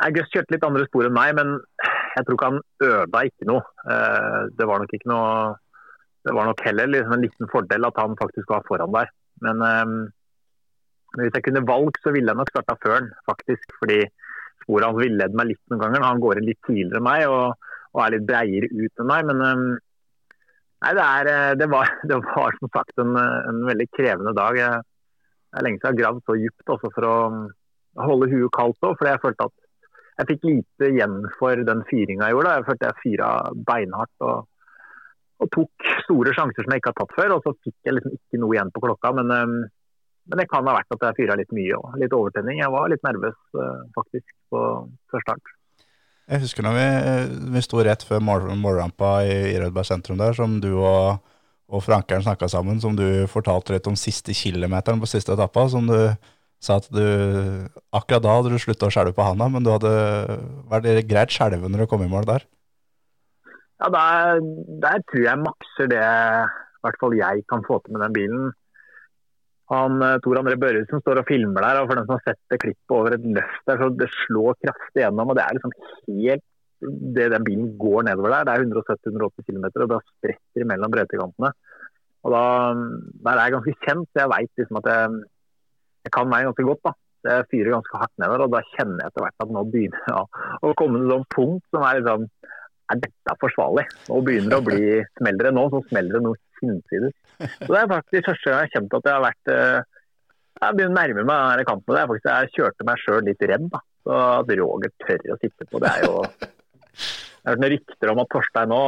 Nei, Gus kjørte litt andre spor enn meg, men jeg tror ikke han øda ikke noe. Det var nok ikke noe Det var nok heller liksom en liten fordel at han faktisk var foran der. Men men hvis jeg kunne valgt, så ville jeg nok starta før han, faktisk. Fordi sporet hans villeder meg litt noen ganger. Han går inn litt tidligere enn meg og, og er litt breiere ut enn meg. Men um, nei, det, er, eh, det, var, <laughs> det, var, som sagt en, en veldig krevende dag. Jeg, jeg lenge siden jeg har gravd så dypt også for å holde huet kaldt òg. For jeg følte at jeg fikk lite igjen for den fyringa jeg gjorde. Jeg følte jeg fyra beinhardt og, og, tok store sjanser som jeg ikke har tatt før. Og så fikk jeg liksom ikke noe igjen på klokka. Men um, men det kan ha vært at jeg fyra litt mye og litt overtenning. Jeg var litt nervøs uh, faktisk på første start. Jeg husker når vi, eh, vi sto rett før målrampa i, i Rødberg sentrum der, som du og, og Frankeren snakka sammen, som du fortalte litt om siste kilometeren på siste etappa. Som du sa at du akkurat da hadde du slutta å skjelve på handa, men du hadde vært greit skjelven når du kom i mål der? Ja, der, der tror jeg makser det i hvert fall jeg kan få til med den bilen. Han, eh, Tor André Børresen står og filmer der, og for den som har sett det klippet over et løft der, så det slår kraftig gjennom. og Det er liksom helt det den bilen går nedover der. Det er 170-180 km, og det spretter mellom brøytekantene. Og da, Der er jeg ganske kjent, så jeg veit liksom at jeg, jeg kan meg ganske godt. da. Jeg fyrer ganske hardt nedover, og da kjenner jeg etter hvert at nå begynner jeg å komme til sånn punkt som er liksom Er dette forsvarlig? Nå begynner det å bli Smeller det nå, så smeller det noe hinsides. Så det er faktisk første gang jeg har kjent at jeg har vært eh, Jeg begynner å nærme meg denne kampen. Det er faktisk, jeg kjørte meg sjøl litt redd. da. Så At Roger tør å sitte på, det er jo Jeg har hørt rykter om at Torstein nå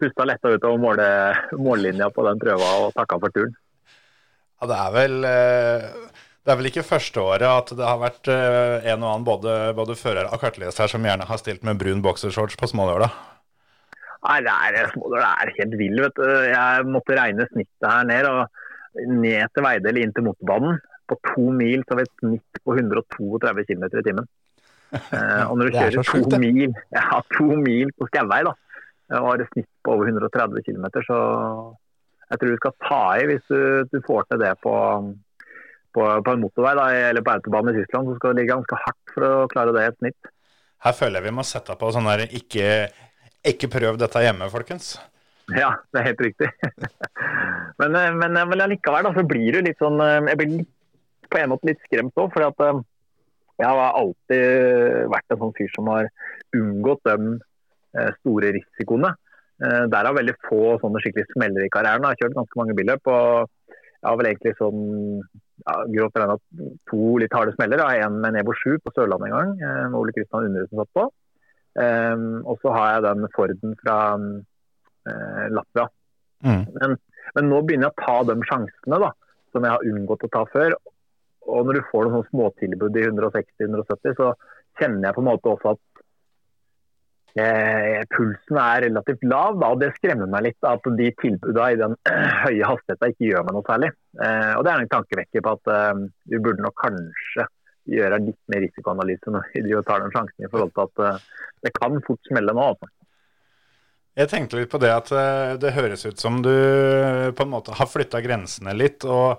pusta letta ut over måle, mållinja på den prøva og takka for turen. Ja, det er vel eh, det er vel ikke første året at det har vært eh, en og annen både, både fører og kartleser som gjerne har stilt med brun boksershorts på smålørdag? Nei, det er, det er helt vill. vet du. Jeg måtte regne snittet her ned. og Ned til Veidel inn til motorbanen. På to mil så har vi et snitt på 132 km i timen. <laughs> Eh, og når du kjører to, sjukt, mil, ja, to mil på skauvei, da, og har et snitt på over 130 km, så jeg tror du skal ta i hvis du, du får til det på, på, på en motorvei da, eller på autobahn i Tyskland. Så skal det ligge ganske hardt for å klare det i et snitt. Her føler jeg vi må sette på sånn der ikke ikke prøv dette hjemme, folkens. Ja, det er helt riktig. <laughs> men, eh, men, eh, men likevel da, så blir du litt sånn eh, Jeg blir på en måte litt skremt òg. For at jeg har alltid vært en sånn fyr som har unngått de store risikoene. Derav veldig få sånne skikkelig smeller i karrieren. Jeg har kjørt ganske mange billøp. og jeg har vel egentlig sånn ja, grovt regna to litt harde smeller. En med Nebo 7 på Sørlandet en gang, med Ole Kristian Underhusen satt på. Um, og så har jeg den Forden fra uh, Latvia. Mm. Men, men, nå begynner jeg å ta de sjansene da, som jeg har unngått å ta før. Og når du får noen småtilbud i 160-170, så kjenner jeg på en måte også at eh, pulsen er relativt lav. Da, og Det skremmer meg litt at de tilbudene i den <clears throat> høye hastigheten ikke gjør meg noe særlig. Eh, og Det er en tankevekker på at eh, vi burde nok kanskje gjøre litt mer risikoanalyse når vi tar den sjansen i forhold til at uh, det kan fort smelle nå. Altså. Jeg tenkte litt på det at uh, det høres ut som du på en måte har flytta grensene litt. og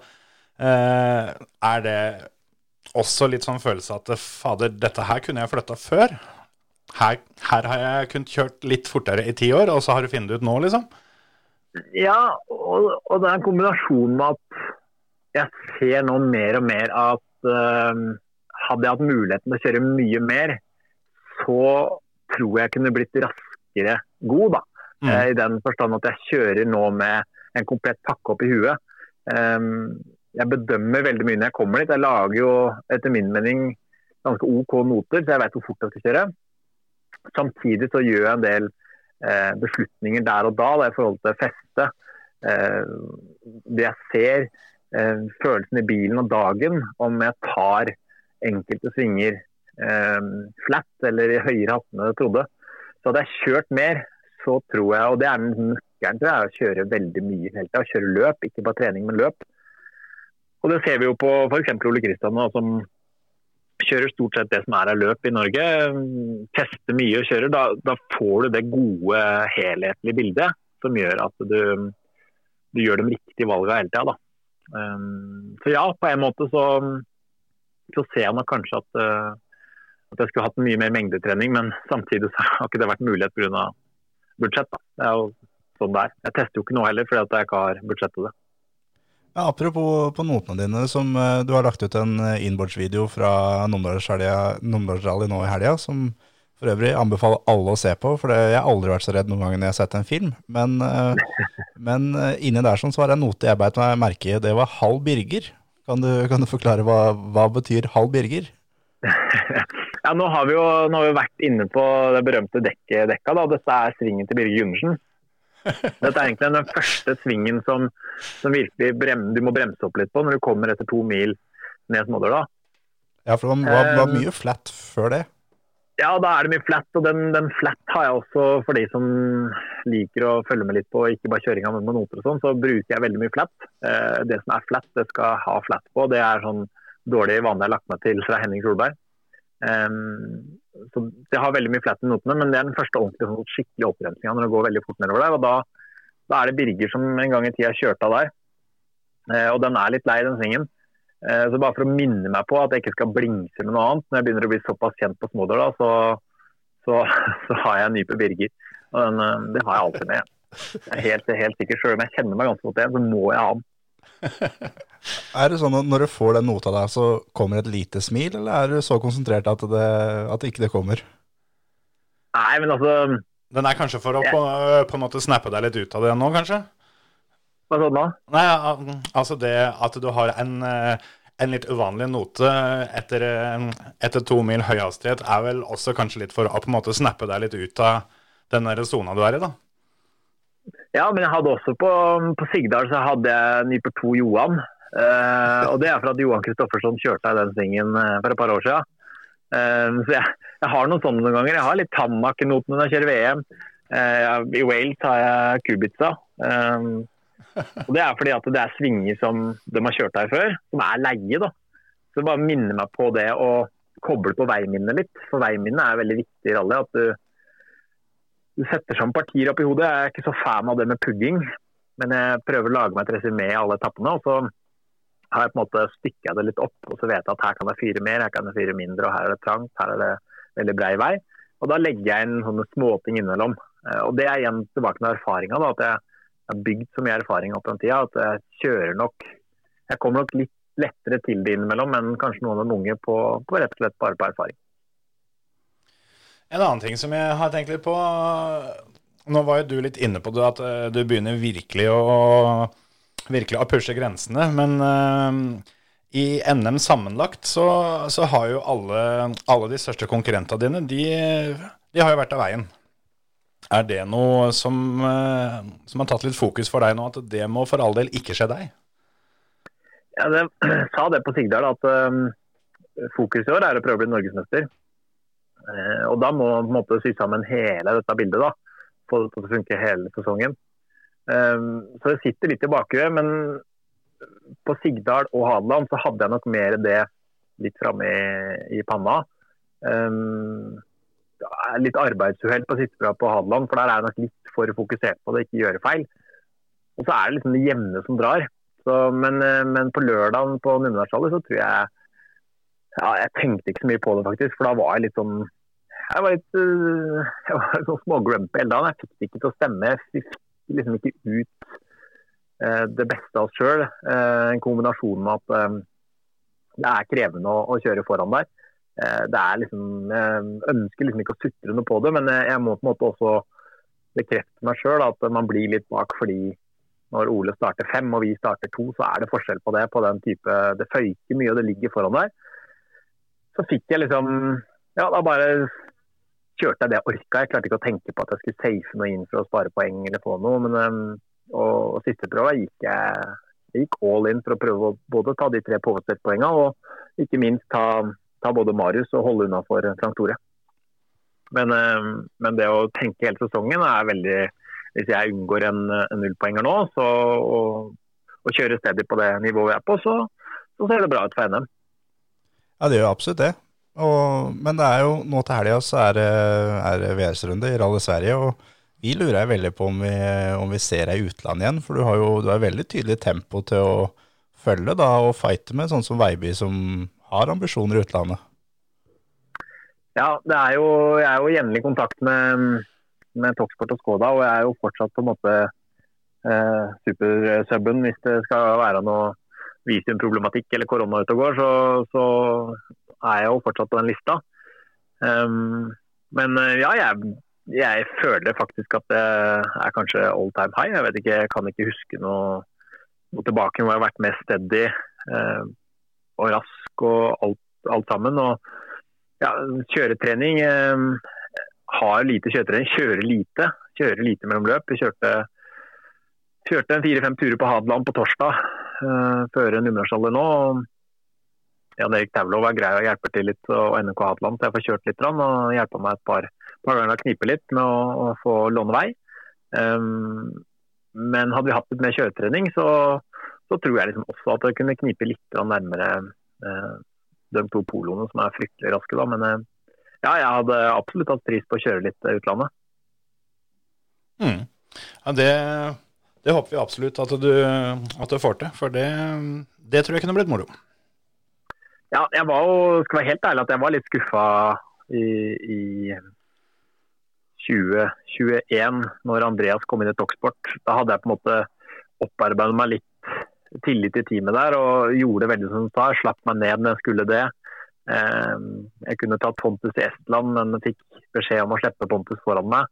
Er det også litt sånn følelse at fader, dette her kunne jeg flytta før? Her, her, har jeg kunnet kjørt litt fortere i ti år, og så har du funnet det ut nå, liksom? Ja, og, og, det er en kombinasjon med at jeg ser nå mer og mer at uh, hadde jeg hatt muligheten til å kjøre mye mer, så tror jeg kunne blitt raskere god. da. Mm. Eh, I den forstand at jeg kjører nå med en komplett pakke opp i huet. Um, jeg bedømmer veldig mye når jeg kommer dit. Jeg lager jo etter min mening ganske OK noter, så jeg vet hvor fort jeg skal kjøre. Samtidig så gjør jeg en del eh, beslutninger der og da, da i forhold til feste. Eh, det jeg ser, eh, følelsen i bilen og dagen, om jeg tar enkelte svinger eh, flat eller i høyere hatt enn jeg trodde. Så hadde jeg kjørt mer, så tror jeg, og det er nøkkelen til å kjøre veldig mye hele tida. Kjøre løp, ikke bare trening, men løp. Og Det ser vi jo på f.eks. Ole Kristian, som kjører stort sett det som er av løp i Norge, tester mye og kjører, da, da får du det gode, helhetlige bildet som gjør at du, du gjør de riktige valgene hele tida. Um, så ja, på en måte så, så ser jeg nok kanskje at, uh, at jeg skulle hatt mye mer mengdetrening, men samtidig så har ikke det vært mulighet pga. budsjett. Da. Det er jo sånn det er. Jeg tester jo ikke nå heller fordi at jeg ikke har budsjett til det. Ja, apropos på notene dine, som eh, du har lagt ut en inboardsvideo innbordsvideo fra Numedalsrally nå i helga, som for øvrig anbefaler alle å se på, for jeg har aldri vært så redd noen gang når jeg har sett en film. Men, eh, men inni der sånn, så var det en note jeg beit meg merke i, det var halv Birger. Kan du, kan du forklare hva, hva betyr halv Birger? <laughs> ja, nå har, vi jo, nå har vi vært inne på det berømte dekket, dekka. Da. Dette er svingen til Birger Gundersen. Dette er egentlig den første svingen som, som virkelig brem, du må bremse opp litt på når du kommer etter to mil ned Smådøla. Ja, for det var, var, mye flat før det? Ja, da er det mye flat. Og den, den flat har jeg også for de som liker å følge med litt på ikke bare kjøringa med noter og sånn, så bruker jeg veldig mye flat. Eh, det som er flat, det skal ha flat på. Det er sånn dårlig vane jeg har lagt meg til fra Henning Solberg. Um, så Det har veldig mye flat i notene, men det er den første ordentlige sånn, skikkelig opprensinga når det går veldig fort nedover der. og da, da, er det Birger som en gang i tida kjørte av der. Eh, og den er litt lei, den svingen. Eh, så bare for å minne meg på at jeg ikke skal blingse med noe annet når jeg begynner å bli såpass kjent på Smådør, så, så, <laughs> så, har jeg en nype Birger. Og den, uh, det har jeg alltid med. Jeg er helt, helt sikker, Selv om jeg kjenner meg ganske godt igjen, så må jeg ha den. <laughs> Er det sånn at når du får den nota der, så kommer et lite smil, eller er du så konsentrert at det, at ikke det kommer? Nei, men altså Den er kanskje for å på, på en måte snappe deg litt ut av det nå, kanskje? Hva sa du nå? Nei, altså det at du har en, en litt uvanlig note etter, etter to mil høy hastighet, er vel også kanskje litt for å på en måte snappe deg litt ut av den sona du er i, da? Ja, men jeg hadde også på, på Sigdal så hadde jeg Nyper 2 Johan. Uh, og det er for at Johan Kristoffersson kjørte den svingen uh, for et par år siden. Uh, så jeg, jeg, har noen sånne noen ganger. Jeg har litt Tammak-noten når jeg kjører VM. I Wales har jeg Kubica. og det er fordi at det er svinger som de har kjørt her før, som er leie. da. Så det bare minner meg på det å koble på veiminnet litt. For veiminnet er veldig viktig i rally. at du du setter sammen partier opp i hodet. Jeg er ikke så fan av det med pugging, men jeg prøver å lage meg et resymé i alle etappene. og så har jeg på en måte stykka det litt opp, og så vet jeg at her kan jeg fyre mer, her kan jeg fyre mindre, og her er det trangt, her er det veldig brei vei. Og da legger jeg inn sånne småting innimellom. Eh, og det er igjen tilbake til erfaringa, at jeg har bygd så mye erfaring opp den tida at jeg kjører nok Jeg kommer nok litt lettere til det innimellom enn kanskje noen av de unge på, på rett og slett bare på erfaring. En annen ting som jeg har tenkt litt på Nå var jo du litt inne på det, at eh, du begynner virkelig å, virkelig å pushe grensene. Men uh, i NM sammenlagt så, så har jo alle, alle, de største konkurrentene dine, de, de, har jo vært av veien. Er det noe som, uh, som har tatt litt fokus for deg nå, at det må for all del ikke skje deg? Ja, det, <clears throat> sa det på Sigdal, at um, fokus i år er å prøve å bli norgesmester. Eh, og Da må man på en måte sy sammen hele dette bildet da, for at det funker hele sesongen. Eh, så det sitter litt i bakhuet, men på Sigdal og Hadeland så hadde jeg nok mer det litt framme i, i, panna. Um, litt arbeidsuhell på sittebra på Hadeland, for der er jeg nok litt for fokusert på det, ikke gjøre feil. Og så er det liksom det jevne som drar. Så, men, men, på lørdagen på Numedalshallen så tror jeg ja, Jeg tenkte ikke så mye på det, faktisk. For da var jeg litt sånn jeg var litt uh, <laughs> jeg var sånn smågrumpy hele dagen. Jeg fikk det ikke til å stemme. Jeg fikk liksom ikke ut uh, det beste av oss sjøl. Uh, en kombinasjon med at det er krevende å, å kjøre foran der. det er liksom, Jeg ønsker liksom ikke å sutre noe på det, men jeg må på en måte også bekrefte meg sjøl at man blir litt bak fordi når Ole starter fem og vi starter to, så er det forskjell på det. på den type, Det føyker mye og det ligger foran der. Så fikk jeg liksom Ja, da bare kjørte jeg det jeg orka. Jeg klarte ikke å tenke på at jeg skulle safe noe inn for å spare poeng eller få noe. Men, um, og, og siste prøve gikk jeg, jeg gikk all in for å prøve å både ta de tre påstøttpoengene og ikke minst ta, ta, både Marius og holde unna for Frank Tore. Men, um, men, det å tenke hele sesongen er veldig Hvis jeg unngår en, en nullpoenger nå så, og, og kjører stedet på det nivået jeg er på, så, så ser det bra ut for NM. Ja, det gjør absolutt det. Og, men det er jo nå til helga så er det, er det VS-runde i Rally Sverige. og vi lurer veldig på om vi, om vi ser deg i utlandet igjen. For du har jo du har veldig tydelig tempo til å følge da, og fighte med, sånn som Veiby, som har ambisjoner i utlandet. Ja, det er jo, jeg er jo jevnlig i kontakt med, med Talksport og Skoda, og jeg er jo fortsatt på en måte eh, supersuben hvis det skal være noe visumproblematikk eller korona ute og går, så, så, er jeg jo fortsatt på den lista. Um, men eh, ja, jeg, jeg, føler faktisk at det er kanskje all time high. Jeg vet ikke, jeg kan ikke huske noe, noe tilbake hvor jeg har vært mest steady uh, og rask og alt, alt sammen. Og ja, kjøretrening um, har lite kjøretrening, kjører lite. Kjører lite mellom løp. Jeg kjørte, kjørte en fire-fem turer på Hadeland på torsdag uh, før nummersalget nå. Jan Erik Taulov er grei og hjelper til litt, og NK Hadeland, så jeg får kjørt litt og hjelpa meg et par, par ganger å knipe litt med å, å få låne vei. Um, men hadde vi hatt litt mer kjøretrening, så, så, tror jeg liksom også at det kunne knipe litt nærmere uh, de to poloene som er fryktelig raske. da, Men uh, ja, jeg hadde absolutt hatt pris på å kjøre litt utlandet. Mm. Ja, det, det, håper vi absolutt at du, at du får til, for det, det tror jeg kunne blitt moro. Ja, jeg var jo, skal være helt ærlig at jeg var litt skuffa i, i 2021, når Andreas kom inn i Toxport. Da hadde jeg på en måte opparbeidet meg litt tillit til teamet der og gjorde det veldig som du sa. Slapp meg ned når jeg skulle det. Ehm, jeg kunne tatt Pontus i Estland, men fikk beskjed om å slippe Pontus foran meg.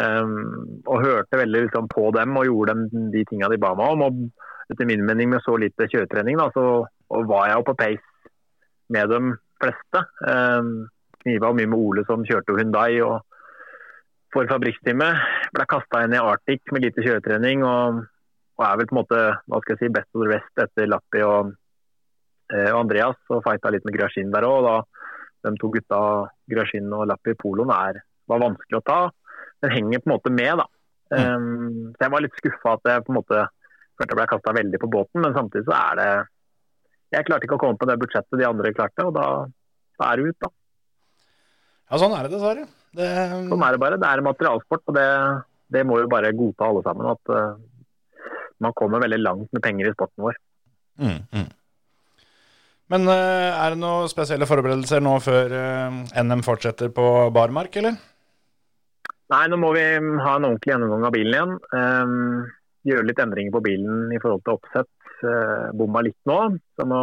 Ehm, og hørte veldig liksom på dem og gjorde dem de tingene de ba meg om. Og etter min mening med så lite kjøretrening, da, så var jeg jo på pace med de fleste. Ehm, Kniva mye med Ole som kjørte Hundai og for fabrikkteamet. Ble kasta inn i Arctic med lite kjøretrening og, og, er vel på en måte hva skal jeg si, best of the rest etter Lappi og, eh, og Andreas. Og fighta litt med Grashin der òg. De to gutta, Grashin og Lappi Poloen, er, var vanskelig å ta. Den henger på en måte med, da. Um, så jeg var litt skuffa at jeg på en måte følte jeg ble kasta veldig på båten, men samtidig så er det jeg klarte ikke å komme på det budsjettet de andre klarte, og da, da er det ut, da. Ja, sånn er det dessverre. Det... Sånn er det bare. Det er materialsport, og det, det må jo bare godta alle sammen. At uh, man kommer veldig langt med penger i sporten vår. Mm, mm. Men uh, er det noen spesielle forberedelser nå før uh, NM fortsetter på barmark, eller? Nei, nå må vi ha en ordentlig gjennomgang av bilen igjen. Um, gjøre litt endringer på bilen i forhold til oppsett uh, bomma litt nå. Så nå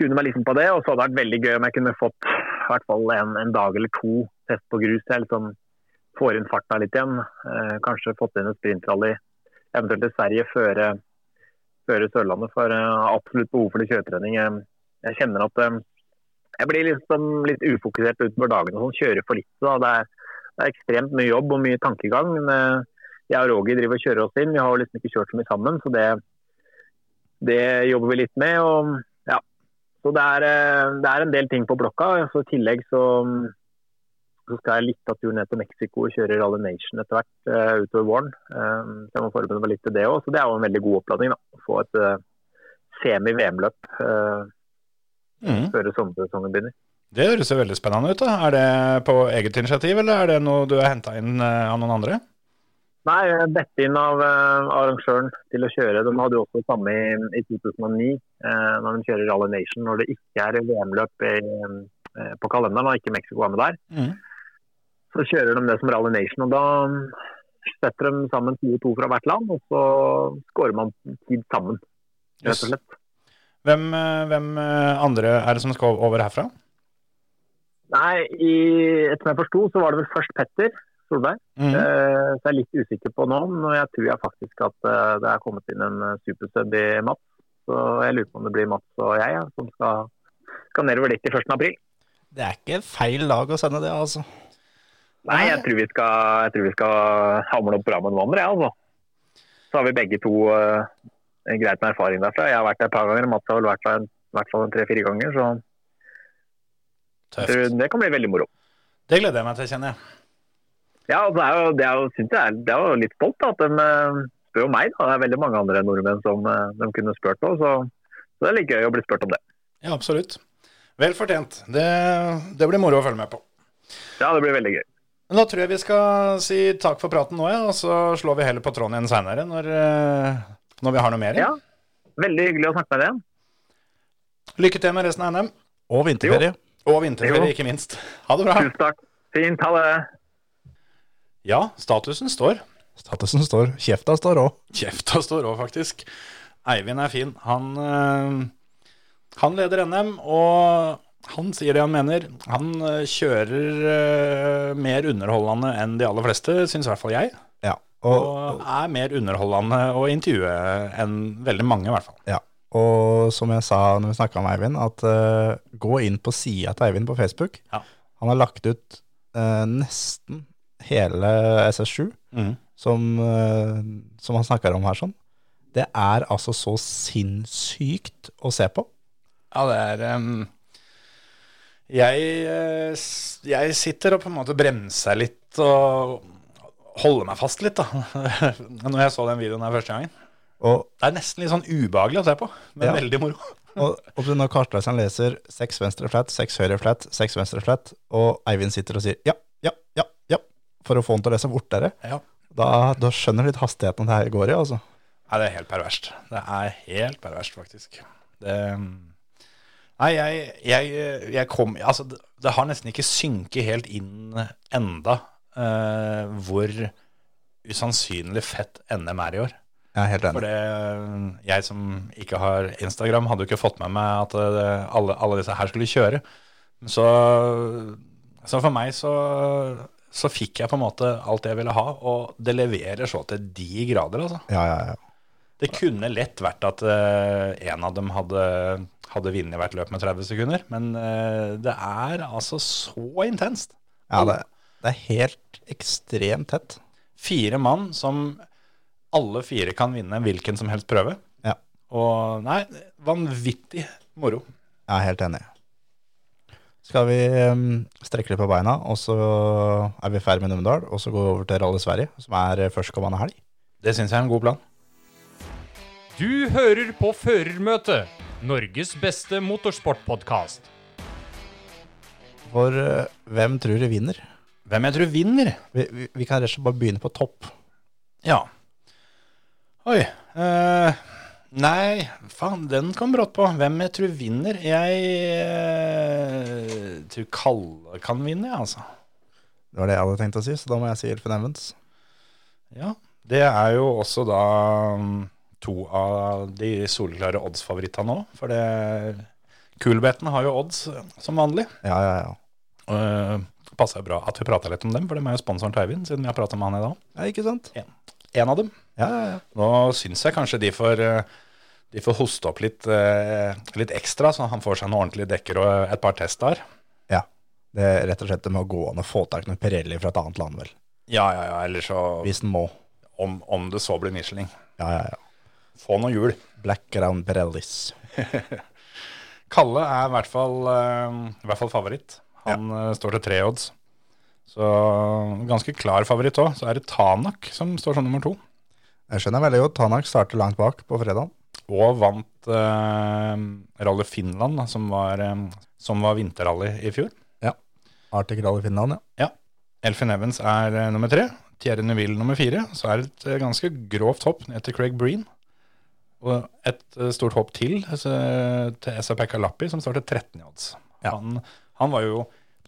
kunne meg liksom på det. Og så hadde det vært veldig gøy om jeg kunne fått i hvert fall en, en dag eller to test på grus. Jeg liksom får inn farta litt igjen. Uh, kanskje fått inn et sprintrally, eventuelt til Sverige før, før Sørlandet. For jeg uh, har absolutt behov for litt kjøretrening. Jeg, jeg kjenner at uh, jeg blir liksom litt ufokusert utover dagen og sånn. Kjører for litt. Da. Det, er, det er ekstremt mye jobb og mye tankegang. Men jeg og Roger driver og kjører oss inn. Vi har liksom ikke kjørt så mye sammen. så det det jobber vi litt med. og ja, så det er, eh, det er en del ting på blokka. Så I tillegg så, så skal jeg litt av turen ned til Mexico og kjøre Rally Nation etter hvert uh, utover våren. Um, så jeg må forberede meg litt til det òg. Så det er jo en veldig god oppladning. da, Å få et uh, semi-VM-løp uh, mm. før sommersesongen begynner. Det høres jo veldig spennende ut. da. Er det på eget initiativ, eller er det noe du har henta inn av noen andre? Nei, bedt inn av uh, arrangøren til å kjøre. De hadde jo også det samme i, i 2009, uh, eh, når de kjører Rally Nation. Når det ikke er VM-løp uh, på kalenderen og ikke Mexico er med der. Mm. Så kjører de det som Rally Nation. og Da setter de sammen to og to fra hvert land, og så skårer man tid sammen. rett og slett. Hvem, hvem andre er det som skal over herfra? Nei, i, Etter jeg forsto, så var det vel først Petter. Solberg. Mm. Uh, så jeg er litt usikker på nå, og jeg tror jeg faktisk at uh, det er kommet inn en uh, supersub i Mats. Så jeg lurer på om det blir Mats og jeg ja, som skal, skal nedover dit i 1. april. Det er ikke feil lag å sende det, altså. Nei, jeg tror vi skal, jeg tror vi skal hamle opp bra med noen andre, jeg, altså. Så har vi begge to uh, greit med erfaring derfra. Jeg har vært der et par ganger, Mats har vel vært der i hvert fall tre-fire ganger. Så Tøft. det kan bli veldig moro. Det gleder jeg meg til, kjenner jeg. Ja, altså, det er jo, det er jo, synes jeg, det er jo litt stolt da, at de uh, spør jo meg. Da. Det er veldig mange andre nordmenn som uh, de kunne spurt på. Så, så, det er litt gøy å bli spurt om det. Ja, absolutt. Vel fortjent. Det, det blir moro å følge med på. Ja, det blir veldig gøy. Men da tror jeg vi skal si takk for praten nå, ja, og så slår vi heller på tråden igjen seinere når, eh, når vi har noe mer. Ja, veldig hyggelig å snakke med deg igjen. Lykke til med resten av NM. Og vinterferie. Og vinterferie, Jo. ikke minst. Ha det bra. Tusen takk. Fint, ha det. Ja, statusen står. Statusen står. Kjefta står òg. Kjefta står òg, faktisk. Eivind er fin. Han, øh, han leder NM, og han sier det han mener. Han øh, kjører øh, mer underholdende enn de aller fleste, syns i hvert fall jeg. Ja. Og, Og er mer underholdende å intervjue enn veldig mange, i hvert fall. ja. og som jeg sa når vi snakka med Eivind, at gå inn på sida til Eivind på Facebook. Ja. Han har lagt ut nesten hele SS7 som, eh, som han snakker om her sånn. Det er altså så sinnssykt å se på. Ja, det er um, jeg, eh, jeg sitter og på en måte bremser litt og holder meg fast litt, da. <laughs> Når jeg så den videoen her første gangen. Og, Det er nesten litt sånn ubehagelig å se på, men Ja. veldig moro. <laughs> og, og når kartleseren leser seks venstre flat, seks høyre flat, seks venstre flat, og Eivind sitter og sier ja, for å få den til å lese fortere, Ja. da, da skjønner du litt hastigheten det her går i, altså. Nei, det er helt perverst. Det er helt perverst, faktisk. Det Nei, jeg, jeg, jeg kom Altså, det, det har nesten ikke synket helt inn enda uh, hvor usannsynlig fett NM er i år. Jeg er helt For det, jeg som ikke har Instagram, hadde jo ikke fått med meg at det, alle, alle disse her skulle kjøre. Så, så for meg så, så fikk jeg på en måte alt jeg ville ha, og det leverer så til de grader, altså. Ja, ja, ja. Det kunne lett vært at uh, en av dem hadde, hadde vunnet hvert løp med 30 sekunder, men uh, det er altså så intenst. ja det, det er helt ekstremt tett. Fire mann som alle fire kan vinne hvilken som helst prøve. Ja. Og nei, vanvittig moro. Jeg er helt enig. Skal vi strekke litt på beina, og så er vi ferdig med Numedal, og så går vi over til Rally Sverige, som er eh, førstkommende helg. Det syns jeg er en god plan. Du hører på Førermøtet, Norges beste motorsportpodkast. For eh, hvem tror du vinner? Hvem jeg tror vinner? Vi, vi, vi kan rett og slett bare begynne på topp. Ja. Oi. eh, nei, faen, den kom brått på. Hvem jeg tror vinner? Jeg eh, tror Kalle kan vinne, jeg, altså. Det var det jeg hadde tenkt å si, så da må jeg si Elfin Evans. Ja. Det er jo også da mm, to av de soleklare oddsfavorittene òg. For det Kulbeten har jo odds eh, som vanlig. Ja, ja, ja. Det passer jo bra at vi prata litt om dem, for de er jo sponsoren til Eivind, siden vi har prata med han i dag. Ja, ikke sant? En en av dem. Ja, ja, ja. Nå syns jeg kanskje de får, eh, de får hoste opp litt, eh, litt ekstra, så han får seg noen ordentlige dekker og et par testdager. ja. Det er rett og slett det med å gå an og få tak i noen Pirelli fra et annet land, vel. Ja, ja, ja, eller så Hvis den må. om, om det så blir Michelin. Ja, ja, ja. Få noen hjul. Black Ground Pirellis. <laughs> Kalle er i hvert fall, eh, i hvert fall favoritt. Han eh, står til tre odds. Så ganske klar favoritt òg. Så er det Tanak som står som nummer to. Jeg skjønner veldig godt. Tanak starter langt bak på fredag. Og vant eh, Rally Finland, da, som var, eh, som var vinterrally i fjor. Ja. Arctic Rally Finland, ja. Ja. Elfin Evans er eh, nummer tre. Thierry Neville nummer fire. Så er det et ganske grovt hopp ned til Craig Breen. Og et stort hopp til til SAP Kalappi, som står til 13 i odds. Ja. Han, han var jo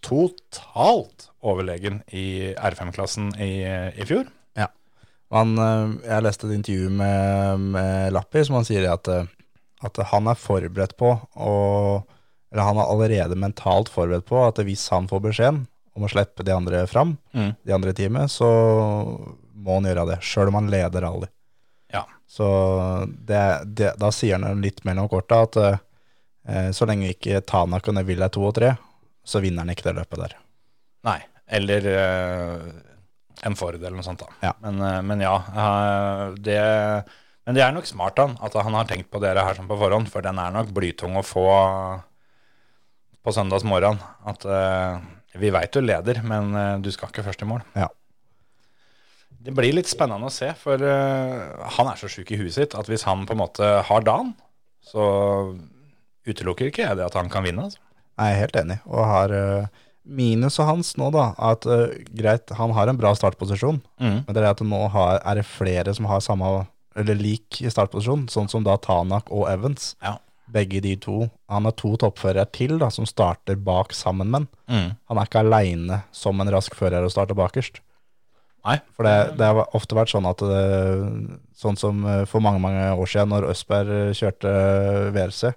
totalt overlegen i R5-klassen i, i fjor. Han, eh, jeg leste et intervju med, med Lappi som han sier at, eh, at han er forberedt på og, Eller han er allerede mentalt forberedt på at hvis han får beskjeden om å slippe de andre fram, Mm. de andre i teamet, så må han gjøre det, sjøl om han leder rally. Ja. Så det, det, da sier han litt mellom korta at eh, så lenge ikke Tanak og Neville er to og tre, så vinner han ikke det løpet der. Nei. Eller eh, en Ford eller noe sånt, da. Ja. Men, eh, men ja. eh, det, men det er nok smart han, at han har tenkt på dere her sånn på forhånd, for den er nok blytung å få på søndagsmorgen. At uh, vi veit du leder, men du skal ikke først i mål. Ja. Det blir litt spennende å se, for uh, han er så sjuk i huet sitt at hvis han på en måte har dagen, så utelukker ikke jeg det at han kan vinne. Altså. Jeg er helt enig, og har eh, og hans nå da, at uh, greit, han har en bra startposisjon, Mm. men det er at nå har, er det flere som har samme, eller lik startposisjon, sånn som da Tanak og Evans. Ja. Begge de to. Han har to toppførere til da, som starter bak sammen med han. Mm. Han er ikke aleine som en rask fører og starter bakerst. Nei. For det, det har ofte vært sånn at det, sånn som eh, for mange mange år siden, når Østberg eh, kjørte VRC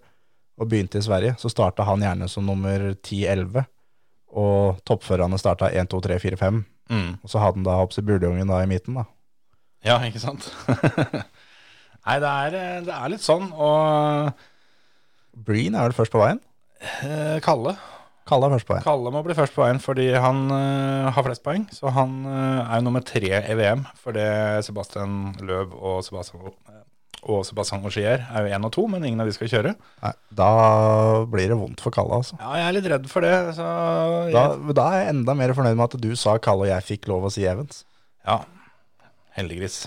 og begynte i Sverige, så starta han gjerne som nummer 10-11, og toppførerne starta 1, 2, 3, 4, 5. Mm. Og så hadde han da Hopsi buljungen da i midten, da. Ja, ikke sant? <laughs> Nei, det er, eh, det er litt sånn, og Breen er vel først på veien? eh, Kalle Kalle er først på veien. Kalle må bli først på veien fordi han uh, har flest poeng. Så han uh, er jo nummer tre i VM, fordi Sebastian Løv og Sebastian, og Sebastian Augier er jo én og to, men ingen av de skal kjøre. Nei, da blir det vondt for Kalle, altså. Ja, jeg er litt redd for det. Så Da, jeg, da er jeg enda mer fornøyd med at du sa Kalle og jeg fikk lov å si Evans. ja, heldiggris.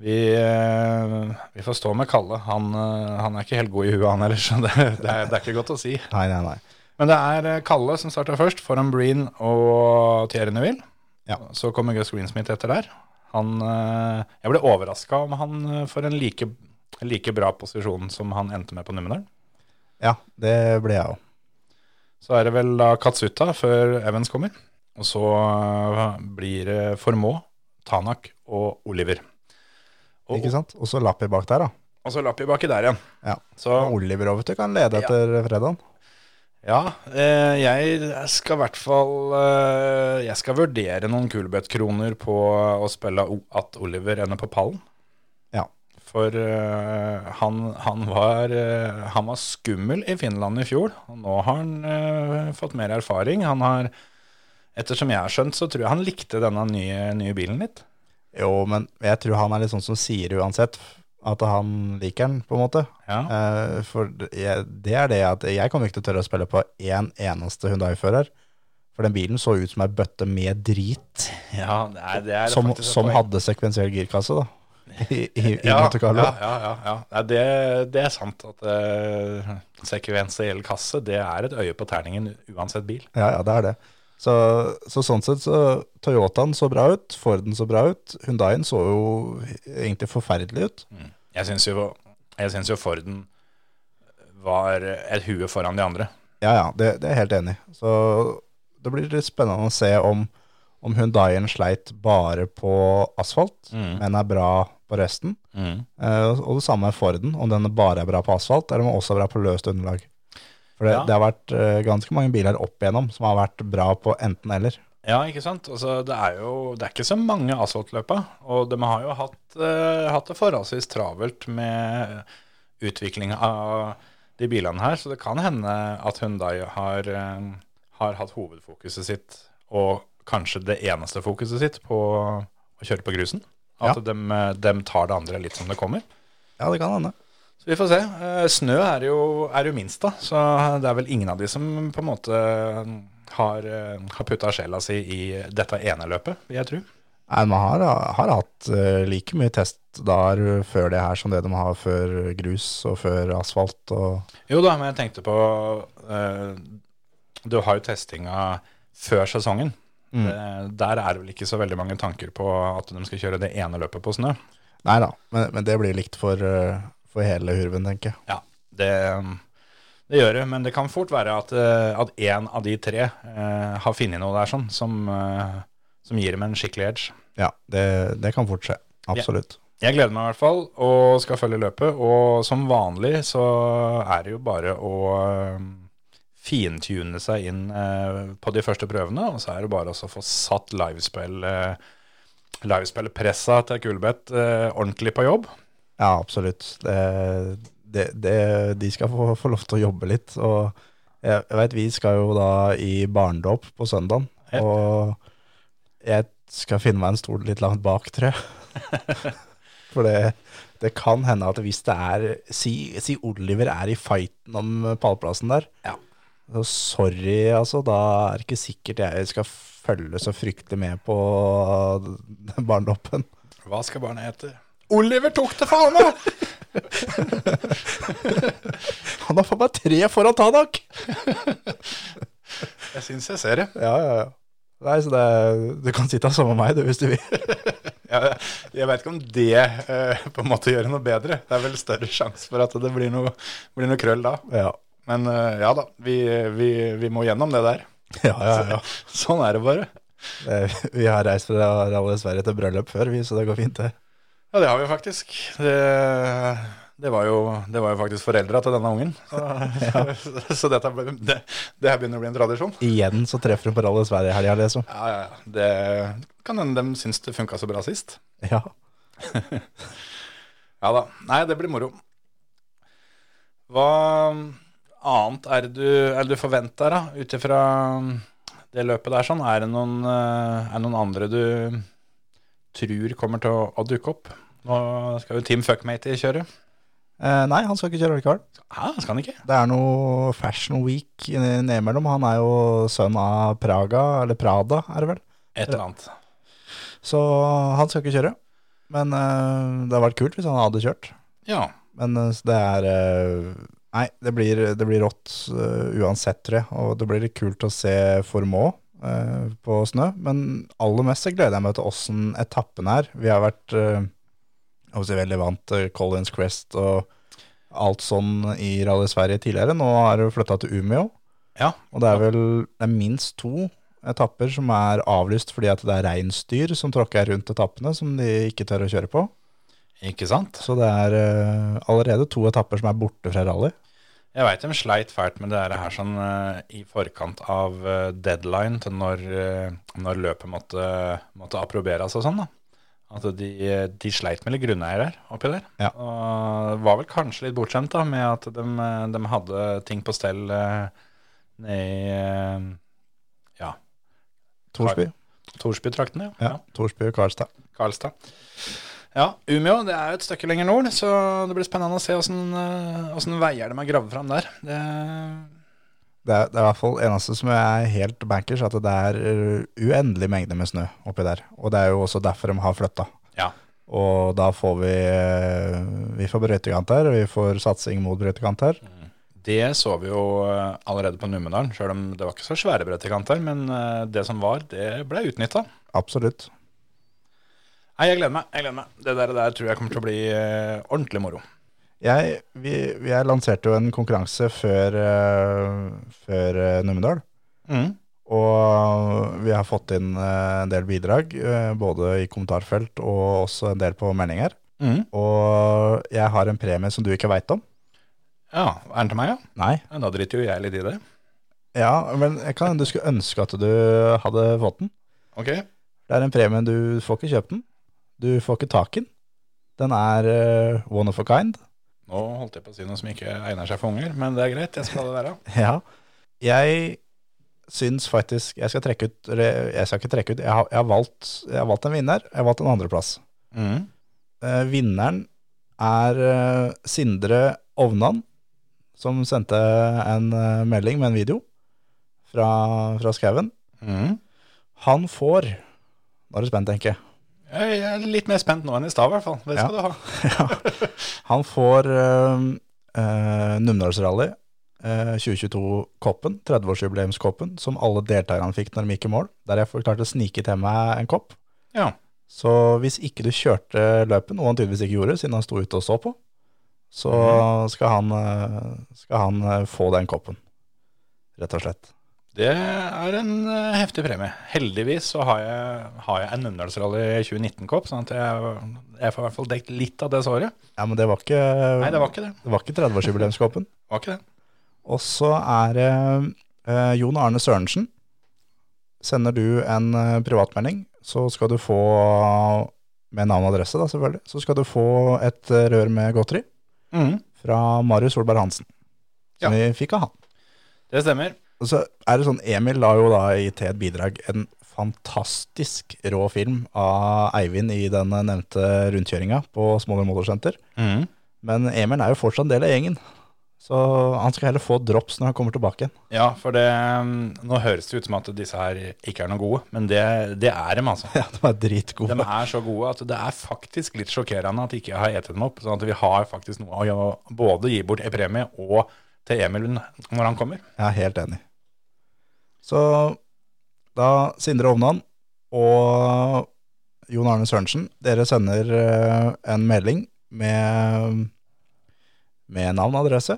Vi, eh, vi får stå med Kalle. Han, eh, han er ikke helt god i huet, han heller, så det, det, er, det er ikke godt å si. Nei, nei, nei. Men det er eh, Kalle som starter først, foran Breen og Thierry Neville. Ja. Så kommer Gus Greensmith etter der. Han, eh, jeg ble overraska om han eh, får en like, like bra posisjon som han endte med på Numedalen. Ja, det ble jeg òg. Så er det vel da Katsuta før Evans kommer. Og så eh, blir det Formå, Tanak og Oliver. Og, Ikke sant? Og så Lappi bak der, da. og så Lappi baki der igjen. Ja. Så Oliver over til kan lede etter fredagen. Ja, eh, jeg skal i hvert fall eh, Jeg skal vurdere noen Kulbeth-kroner på å spille at Oliver ender på pallen. Ja. For eh, han, han, var, han var skummel i Finland i fjor, og nå har han fått mer erfaring. Han har, ettersom jeg har skjønt, så tror jeg han likte denne nye, nye bilen litt. Jo, men jeg tror han er litt sånn som sier uansett at han liker den, på en måte. Ja, Eh, for det jeg- det er det at jeg kommer ikke til å tørre å spille på én eneste Hyundai-fører. For den bilen så ut som ei bøtte med drit, ja det er, det er som, som hadde sekvensiell girkasse, da. I, i, i Ja, ja, ja, ja. Det, det er sant at uh, sekvensiell kasse det er et øye på terningen uansett bil. Ja, ja, det er det. Så, så sånn sett så Toyotaen så bra ut, Forden så bra ut, Hyundaien så jo egentlig forferdelig ut. Jeg syns jo, jo Forden var et hue foran de andre. Ja, ja, det, det er jeg helt enig i. Så det blir litt spennende å se om, om Hyundaien sleit bare på asfalt, Mm. men er bra på resten. Eh, og det samme med Forden, om den bare er bra på asfalt, eller om den også er bra på løst underlag. For det, Ja. det har vært eh, ganske mange biler opp igjennom som har vært bra på enten eller. Ja, ikke sant? Altså, det er jo det er ikke så mange asfaltløpa, og de har jo hatt, eh, hatt det forholdsvis travelt med utvikling av de bilene her, så det kan hende at Hyundai har, eh, har hatt hovedfokuset sitt, og kanskje det eneste fokuset sitt, på å kjøre på grusen. At Ja. de, de tar det andre litt som det kommer. Ja, det kan hende. Så vi får se. Eh, Snø er jo, er jo minst, da. Så det er vel ingen av de som på en måte har, eh, har putta sjela si i dette ene løpet, vil jeg tro. Nei, Man har, har hatt eh, like mye testdager før det her som det de har før grus og før asfalt. Og, Jo da, men jeg tenkte på eh, Du har jo testinga før sesongen. Mm. Der er det vel ikke så veldig mange tanker på at de skal kjøre det ene løpet på snø. nei da, men, men det blir likt for, eh, for hele hurven, tenker jeg. Ja, det, det gjør det, men det kan fort være at, én en av de tre eh, har funnet noe der sånn som, eh, som gir dem en skikkelig edge. Ja, det, det kan fort skje. Absolutt. Jeg gleder meg i hvert fall og skal følge løpet. Og som vanlig så er det jo bare å eh, fintune seg inn eh, på de første prøvene. Og så er det bare å få satt livespill, eh, livespillpressa til Kulbeth eh, ordentlig på jobb. Ja, absolutt. Det, det, det, de skal få, få lov til å jobbe litt. Og jeg, jeg vet vi skal jo da i barnedåp på søndagen. Ja. Og jeg skal finne meg en stol litt langt bak, tror jeg. <laughs> For det, det kan hende at hvis det er Si, si Oliver er i fighten om pallplassen der. Ja. Så sorry, altså. Da er det ikke sikkert jeg skal følge så fryktelig med på barndoppen. Hva skal barnet hete? Oliver tok det faen meg! <laughs> Han har faen meg tre foran Tanak! Jeg syns jeg ser det. Ja, ja, ja. Nei, så det, du kan sitte sammen med meg du, hvis du vil. <laughs> Jeg, jeg vet ikke om det eh, på en måte gjør noe bedre. Det er vel større sjanse for at det blir noe, blir noe krøll da. Ja, Men eh, ja da, vi, vi, vi må gjennom det der. <laughs> ja, ja. ja. Sånn er det bare. Det- Vi har reist fra Rally Sverige til bryllup før, vi, så det går fint, det. Ja, det har vi faktisk. Det, det, var, jo, det var jo faktisk foreldra til denne ungen. Så, <laughs> så dette, det, det her begynner å bli en tradisjon. Igjen så treffer hun på Rally Sverige i helga, liksom. Ja, ja, ja. Det kan hende de syns det funka så bra sist. Ja. <laughs> Ja da. Nei, det blir moro. Hva annet er det du, er det du forventer, da, ut ifra det løpet der? sånn? Er det noen, eh, er noen andre du tror kommer til å, å dukke opp? Nå skal jo Team Fuckmatey kjøre. Eh, nei, han skal ikke kjøre likevel. Ja, skal han ikke? Det er noe Fashion Week nedimellom. Han er jo sønn av Praga, eller Prada, er det vel. Et eller annet. Så han skal ikke kjøre. Men eh, det hadde vært kult hvis han hadde kjørt. Ja. Men eh, det er eh, Nei, det blir, det blir rått uh, uansett, tror jeg. Og det blir litt kult å se Formå uh, på snø. Men aller mest så gleder jeg meg til åssen etappen er. Vi har vært å si veldig vant til Collins Crest og alt sånn i Rally Sverige tidligere. Nå har du flytta til Umeå. Ja. Og det er vel det er minst to etapper som er avlyst fordi at det er reinsdyr som tråkker rundt etappene, som de ikke tør å kjøre på. Ikke sant? Så det er eh, allerede to etapper som er borte fra rally. Jeg veit de sleit fælt med det her sånn eh, i forkant av eh, deadline til når, eh, når løpet måtte, måtte approberes og sånn. da. At de, de sleit med litt grunneier der oppi der. Ja. Og var vel kanskje litt bortskjemt da, med at de, de hadde ting på stell nede i ja, Torsby. Torsby-traktene. Ja, Torsby og Karlstad. Karlstad. Ja, Umeå det er jo et stykke lenger nord, så det blir spennende å se åssen veier det de har gravd fram der. Det, Det er, det er i hvert fall eneste som er helt bankers, at det er uendelig mengde med snø oppi der. Og det er jo også derfor de har flytta. ja. Og da får vi uh, Vi får brøytekanter, og vi får satsing mot brøytekanter. Det så vi jo eh, allerede på Numedalen, sjøl om det var ikke så svære brøytekanter. Men eh, det som var, det ble utnytta. Absolutt. Nei, jeg gleder meg. jeg gleder meg. Det der, der tror jeg kommer til å bli eh, ordentlig moro. Jeg, vi, vi jeg lanserte jo en konkurranse før, uh, før uh, Numedal. Mm. Og vi har fått inn eh, en del bidrag, både i kommentarfelt og også en del på meldinger. Mm. Og jeg har en premie som du ikke veit om. Ja, er den til meg, ja? Nei. ja? Da driter jo jeg litt i det. Ja, men jeg kan du skulle ønske at du hadde fått den. Ok. Det er en premie, du får ikke kjøpt den. Du får ikke tak i den. Den er eh, one of a kind. Nå holdt jeg på å si noe som ikke egner seg for unger, men det er greit. Jeg skal la det være. <laughs> Ja. Jeg syns faktisk Jeg skal trekke ut jeg skal ikke trekke ut. Jeg har, jeg har, valgt, jeg har valgt en vinner. Jeg har valgt en andreplass. Mm. Eh, vinneren er eh, Sindre Ovnan, som sendte en eh, melding med en video fra, fra skauen. Mm. Han får Nå er du spent, tenker jeg. Jeg er litt mer spent nå enn i stad, i hvert fall. Det skal Ja. du ha. <laughs> Han får uh, uh, Numedalsrally uh, 2022-koppen, 30-årsjubileumskoppen, som alle deltakerne fikk når de gikk i mål. Der jeg klarte å snike til meg en kopp. Ja. Så hvis ikke du kjørte løpet, noe han tydeligvis ikke gjorde, siden han sto ute og så på, så skal han, eh, skal han få den koppen. Rett og slett. Det er en eh, heftig premie. Heldigvis så har jeg, har jeg en Numedalsrally 2019-kopp, sånn at jeg, jeg får i hvert fall dekt litt av det såret. Ja, men det var ikke, Nei, det var ikke det. det var ikke 30-årsjubileumskoppen. Det var ikke det. Og så er det eh, Jon Arne Sørensen. Sender du en eh, privatmelding, så skal du få, med navn og adresse da selvfølgelig, så skal du få et eh, rør med godteri Mm. fra Marius Solberg Hansen. Som vi fikk av han. Det stemmer. Og så er det sånn, Emil la jo da i til et bidrag en fantastisk rå film av Eivind i den nevnte rundkjøringa på Småler Motorsenter. Mm. Men Emil er jo fortsatt en del av gjengen. Så han skal heller få drops når han kommer tilbake igjen. Ja, for det mm, Nå høres det ut som at disse her ikke er noe gode, men det, det er dem, altså. <laughs> Ja, de er dritgode. De er så gode at det er faktisk litt sjokkerende at ikke jeg har etet dem opp. Sånn at vi har faktisk noe å både gi bort i premie og til Emil når han kommer. Jeg er helt enig. Så da Sindre Ovnan og Jon Arne Sørensen, dere sender eh, en melding med, med navn og adresse,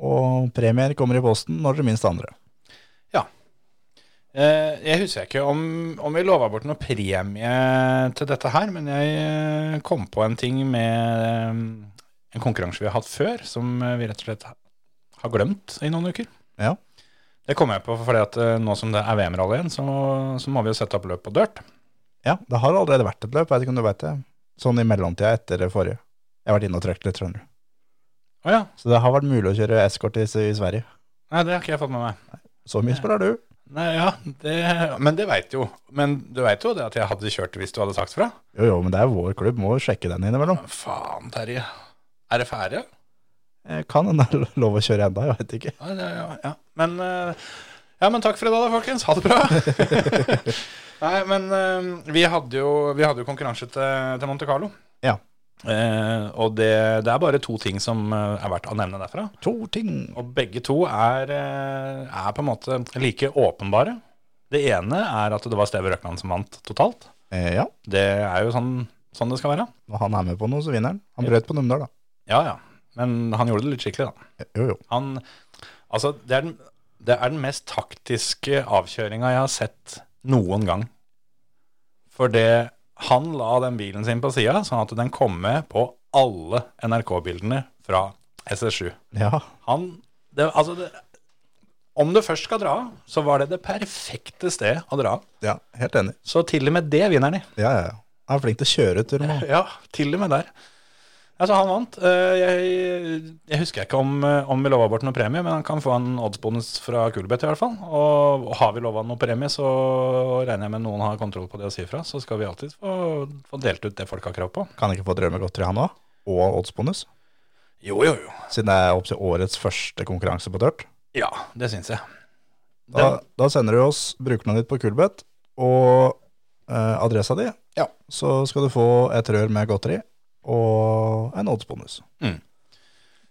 og premier kommer i posten når dere minst andre. Ja. jeg husker ikke om, om vi lova bort noe premie til dette her, men jeg eh, kom på en ting med eh, en konkurranse vi har hatt før, som eh, vi rett og slett har glemt i noen uker. Ja. Det kom jeg på fordi at eh, nå som det er VM-rally igjen, så, så må vi jo sette opp løp på dirt. Ja, det har allerede vært et løp, vet ikke om du vet det. Sånn i mellomtida etter det forrige. Jeg har vært inne og trøkt litt, skjønner du. Å ja. Så det har vært mulig å kjøre eskort i, i Sverige. Nei, det har ikke jeg fått med meg. Så mye spiller du. Nei, ja, det, Men det veit jo. Men du veit jo det at jeg hadde kjørt hvis du hadde sagt fra? Jo, jo, men det er vår klubb, må sjekke den innimellom. Faen, Terje. Er det ferdig? Jeg kan hende det er lov å kjøre enda, jeg vet ikke. Ja, ja, ja. Men, eh, ja, men takk for i dag, da, folkens. Ha det bra. <laughs> Nei, men eh, vi hadde jo, vi hadde jo konkurranse til, til Monte Carlo. Ja. Eh, og det, det er bare to ting som eh, er verdt å nevne derfra. To ting. Og begge to er, eh, er på en måte like åpenbare. Det ene er at det var Steve Røkland som vant totalt. Eh, ja, Det er jo sånn, sånn det skal være. når han er med på noe, så vinner han. Han brøt på Numedal, da. Ja, ja. Men han gjorde det litt skikkelig, da. Jo, jo. Han, altså, det er, den, det er den mest taktiske avkjøringa jeg har sett noen gang. For det, han la den bilen sin på sida, sånn at den kom med på alle NRK-bildene fra SS7. Ja, Han, det, altså det, om du først skal dra av, så var det det perfekte sted å dra av. ja, helt enig. Så til og med det vinner han i. Ja, ja, ja. Han er flink til å kjøre, tror. Ja, til og med der. Altså, han vant. Eh, Jeg, jeg husker ikke om, eh, om vi lova bort noe premie, men han kan få en oddsbonus fra Kulbeth i hvert fall. Og og har vi lova noe premie, så regner jeg med noen har kontroll på det å si fra. Så skal vi alltid få, få delt ut det folk har krav på. Kan ikke få drømmegodteri, han òg? Og oddsbonus? Jo, jo, jo. Siden det er opptil årets første konkurranse på tørt? Ja, det syns jeg. Da, da sender du oss brukernavnet ditt på Kulbeth og eh, adressa di. Ja. Så skal du få et rør med godteri og en oddsbonus. Mm.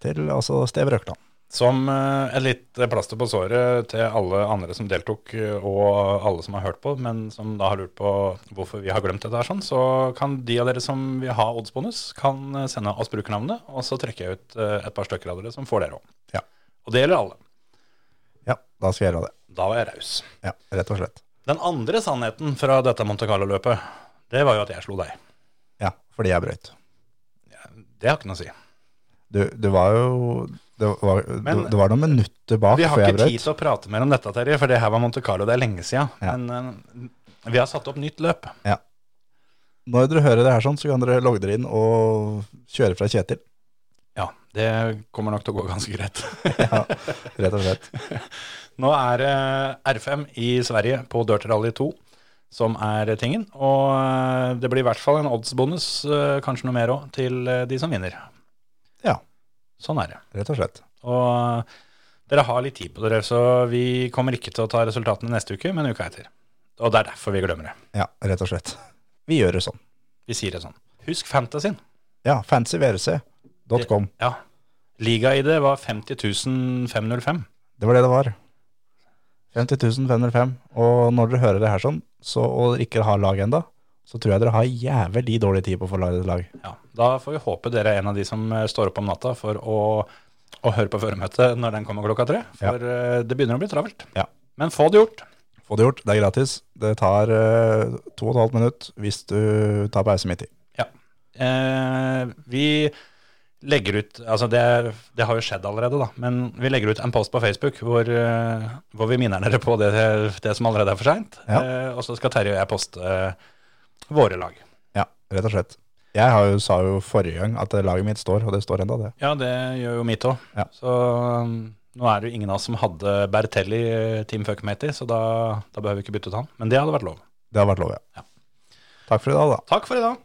Til altså Steve Røkland. Som er et litt plaster på såret til alle andre som deltok, eh, og alle som har hørt på, men som da har lurt på hvorfor vi har glemt dette her sånn, så kan de av dere som vil ha oddsbonus, kan eh, sende oss brukernavnet, og så trekker jeg ut eh, et par stykker av dere som får dere òg. Ja. Og det gjelder alle. Ja, da skal jeg gjøre det. Da var jeg raus. Ja, rett og slett. Den andre sannheten fra dette Monte Carlo-løpet, det var jo at jeg slo deg. Ja, fordi jeg brøyt. Det har ikke noe å si. Du, du var jo det var, Men- det var noen minutter bak Vi har ikke tid til å prate mer om dette, Terje, for det her var Monte Carlo, det er lenge siden. Ja. Men uh, vi har satt opp nytt løp. Når dere hører det her sånn, så kan dere logge dere inn og kjøre fra Kjetil. Ja, det kommer nok til å gå ganske greit. <laughs> Ja, rett og slett. <laughs> Nå er det R5 i Sverige på Dirt Rally 2 som er tingen. Og eh, det blir i hvert fall en oddsbonus, eh, kanskje noe mer òg, til eh, de som vinner. Ja. Sånn er det. Rett og slett. Og dere har litt tid på dere, så vi kommer ikke til å ta resultatene neste uke, men uka etter. Og det er derfor vi glemmer det. Ja, rett og slett. Vi gjør det sånn. Vi sier det sånn. Husk Fantasyen. Ja, fancyvrc.com. Ja. Liga-ID var 50 505. Det var det det var. 50 505. Og når dere hører det her sånn, så, og ikke har lag enda, så tror jeg dere har jævlig dårlig tid på å få laget et lag. Ja, da får vi håpe dere er en av de som eh, står opp om natta for å, å høre på føremøtet når den kommer klokka tre. For ja. det begynner å bli travelt. Ja. Men få det gjort. Få det gjort, det er gratis. Det tar uh, to og et halvt minutt hvis du tar pause midt i. Eh, vi legger ut Altså, det, det har jo skjedd allerede, da. Men vi legger ut en post på Facebook hvor, eh, hvor vi minner dere på det, det som allerede er for seint. Ja. Eh, og så skal Terje og jeg poste eh, våre lag. Ja, rett og slett. Jeg har jo, sa jo forrige gang at laget mitt står, og det står enda det. Ja, det gjør jo mitt òg. Ja. Så um, nå er det jo ingen av oss som hadde Bertelli eh, Team Fuckmatey, så da, da behøver vi ikke bytte ut han. Men det hadde vært lov. Det hadde vært lov, ja. Ja. Takk for i dag, da. Takk for i dag.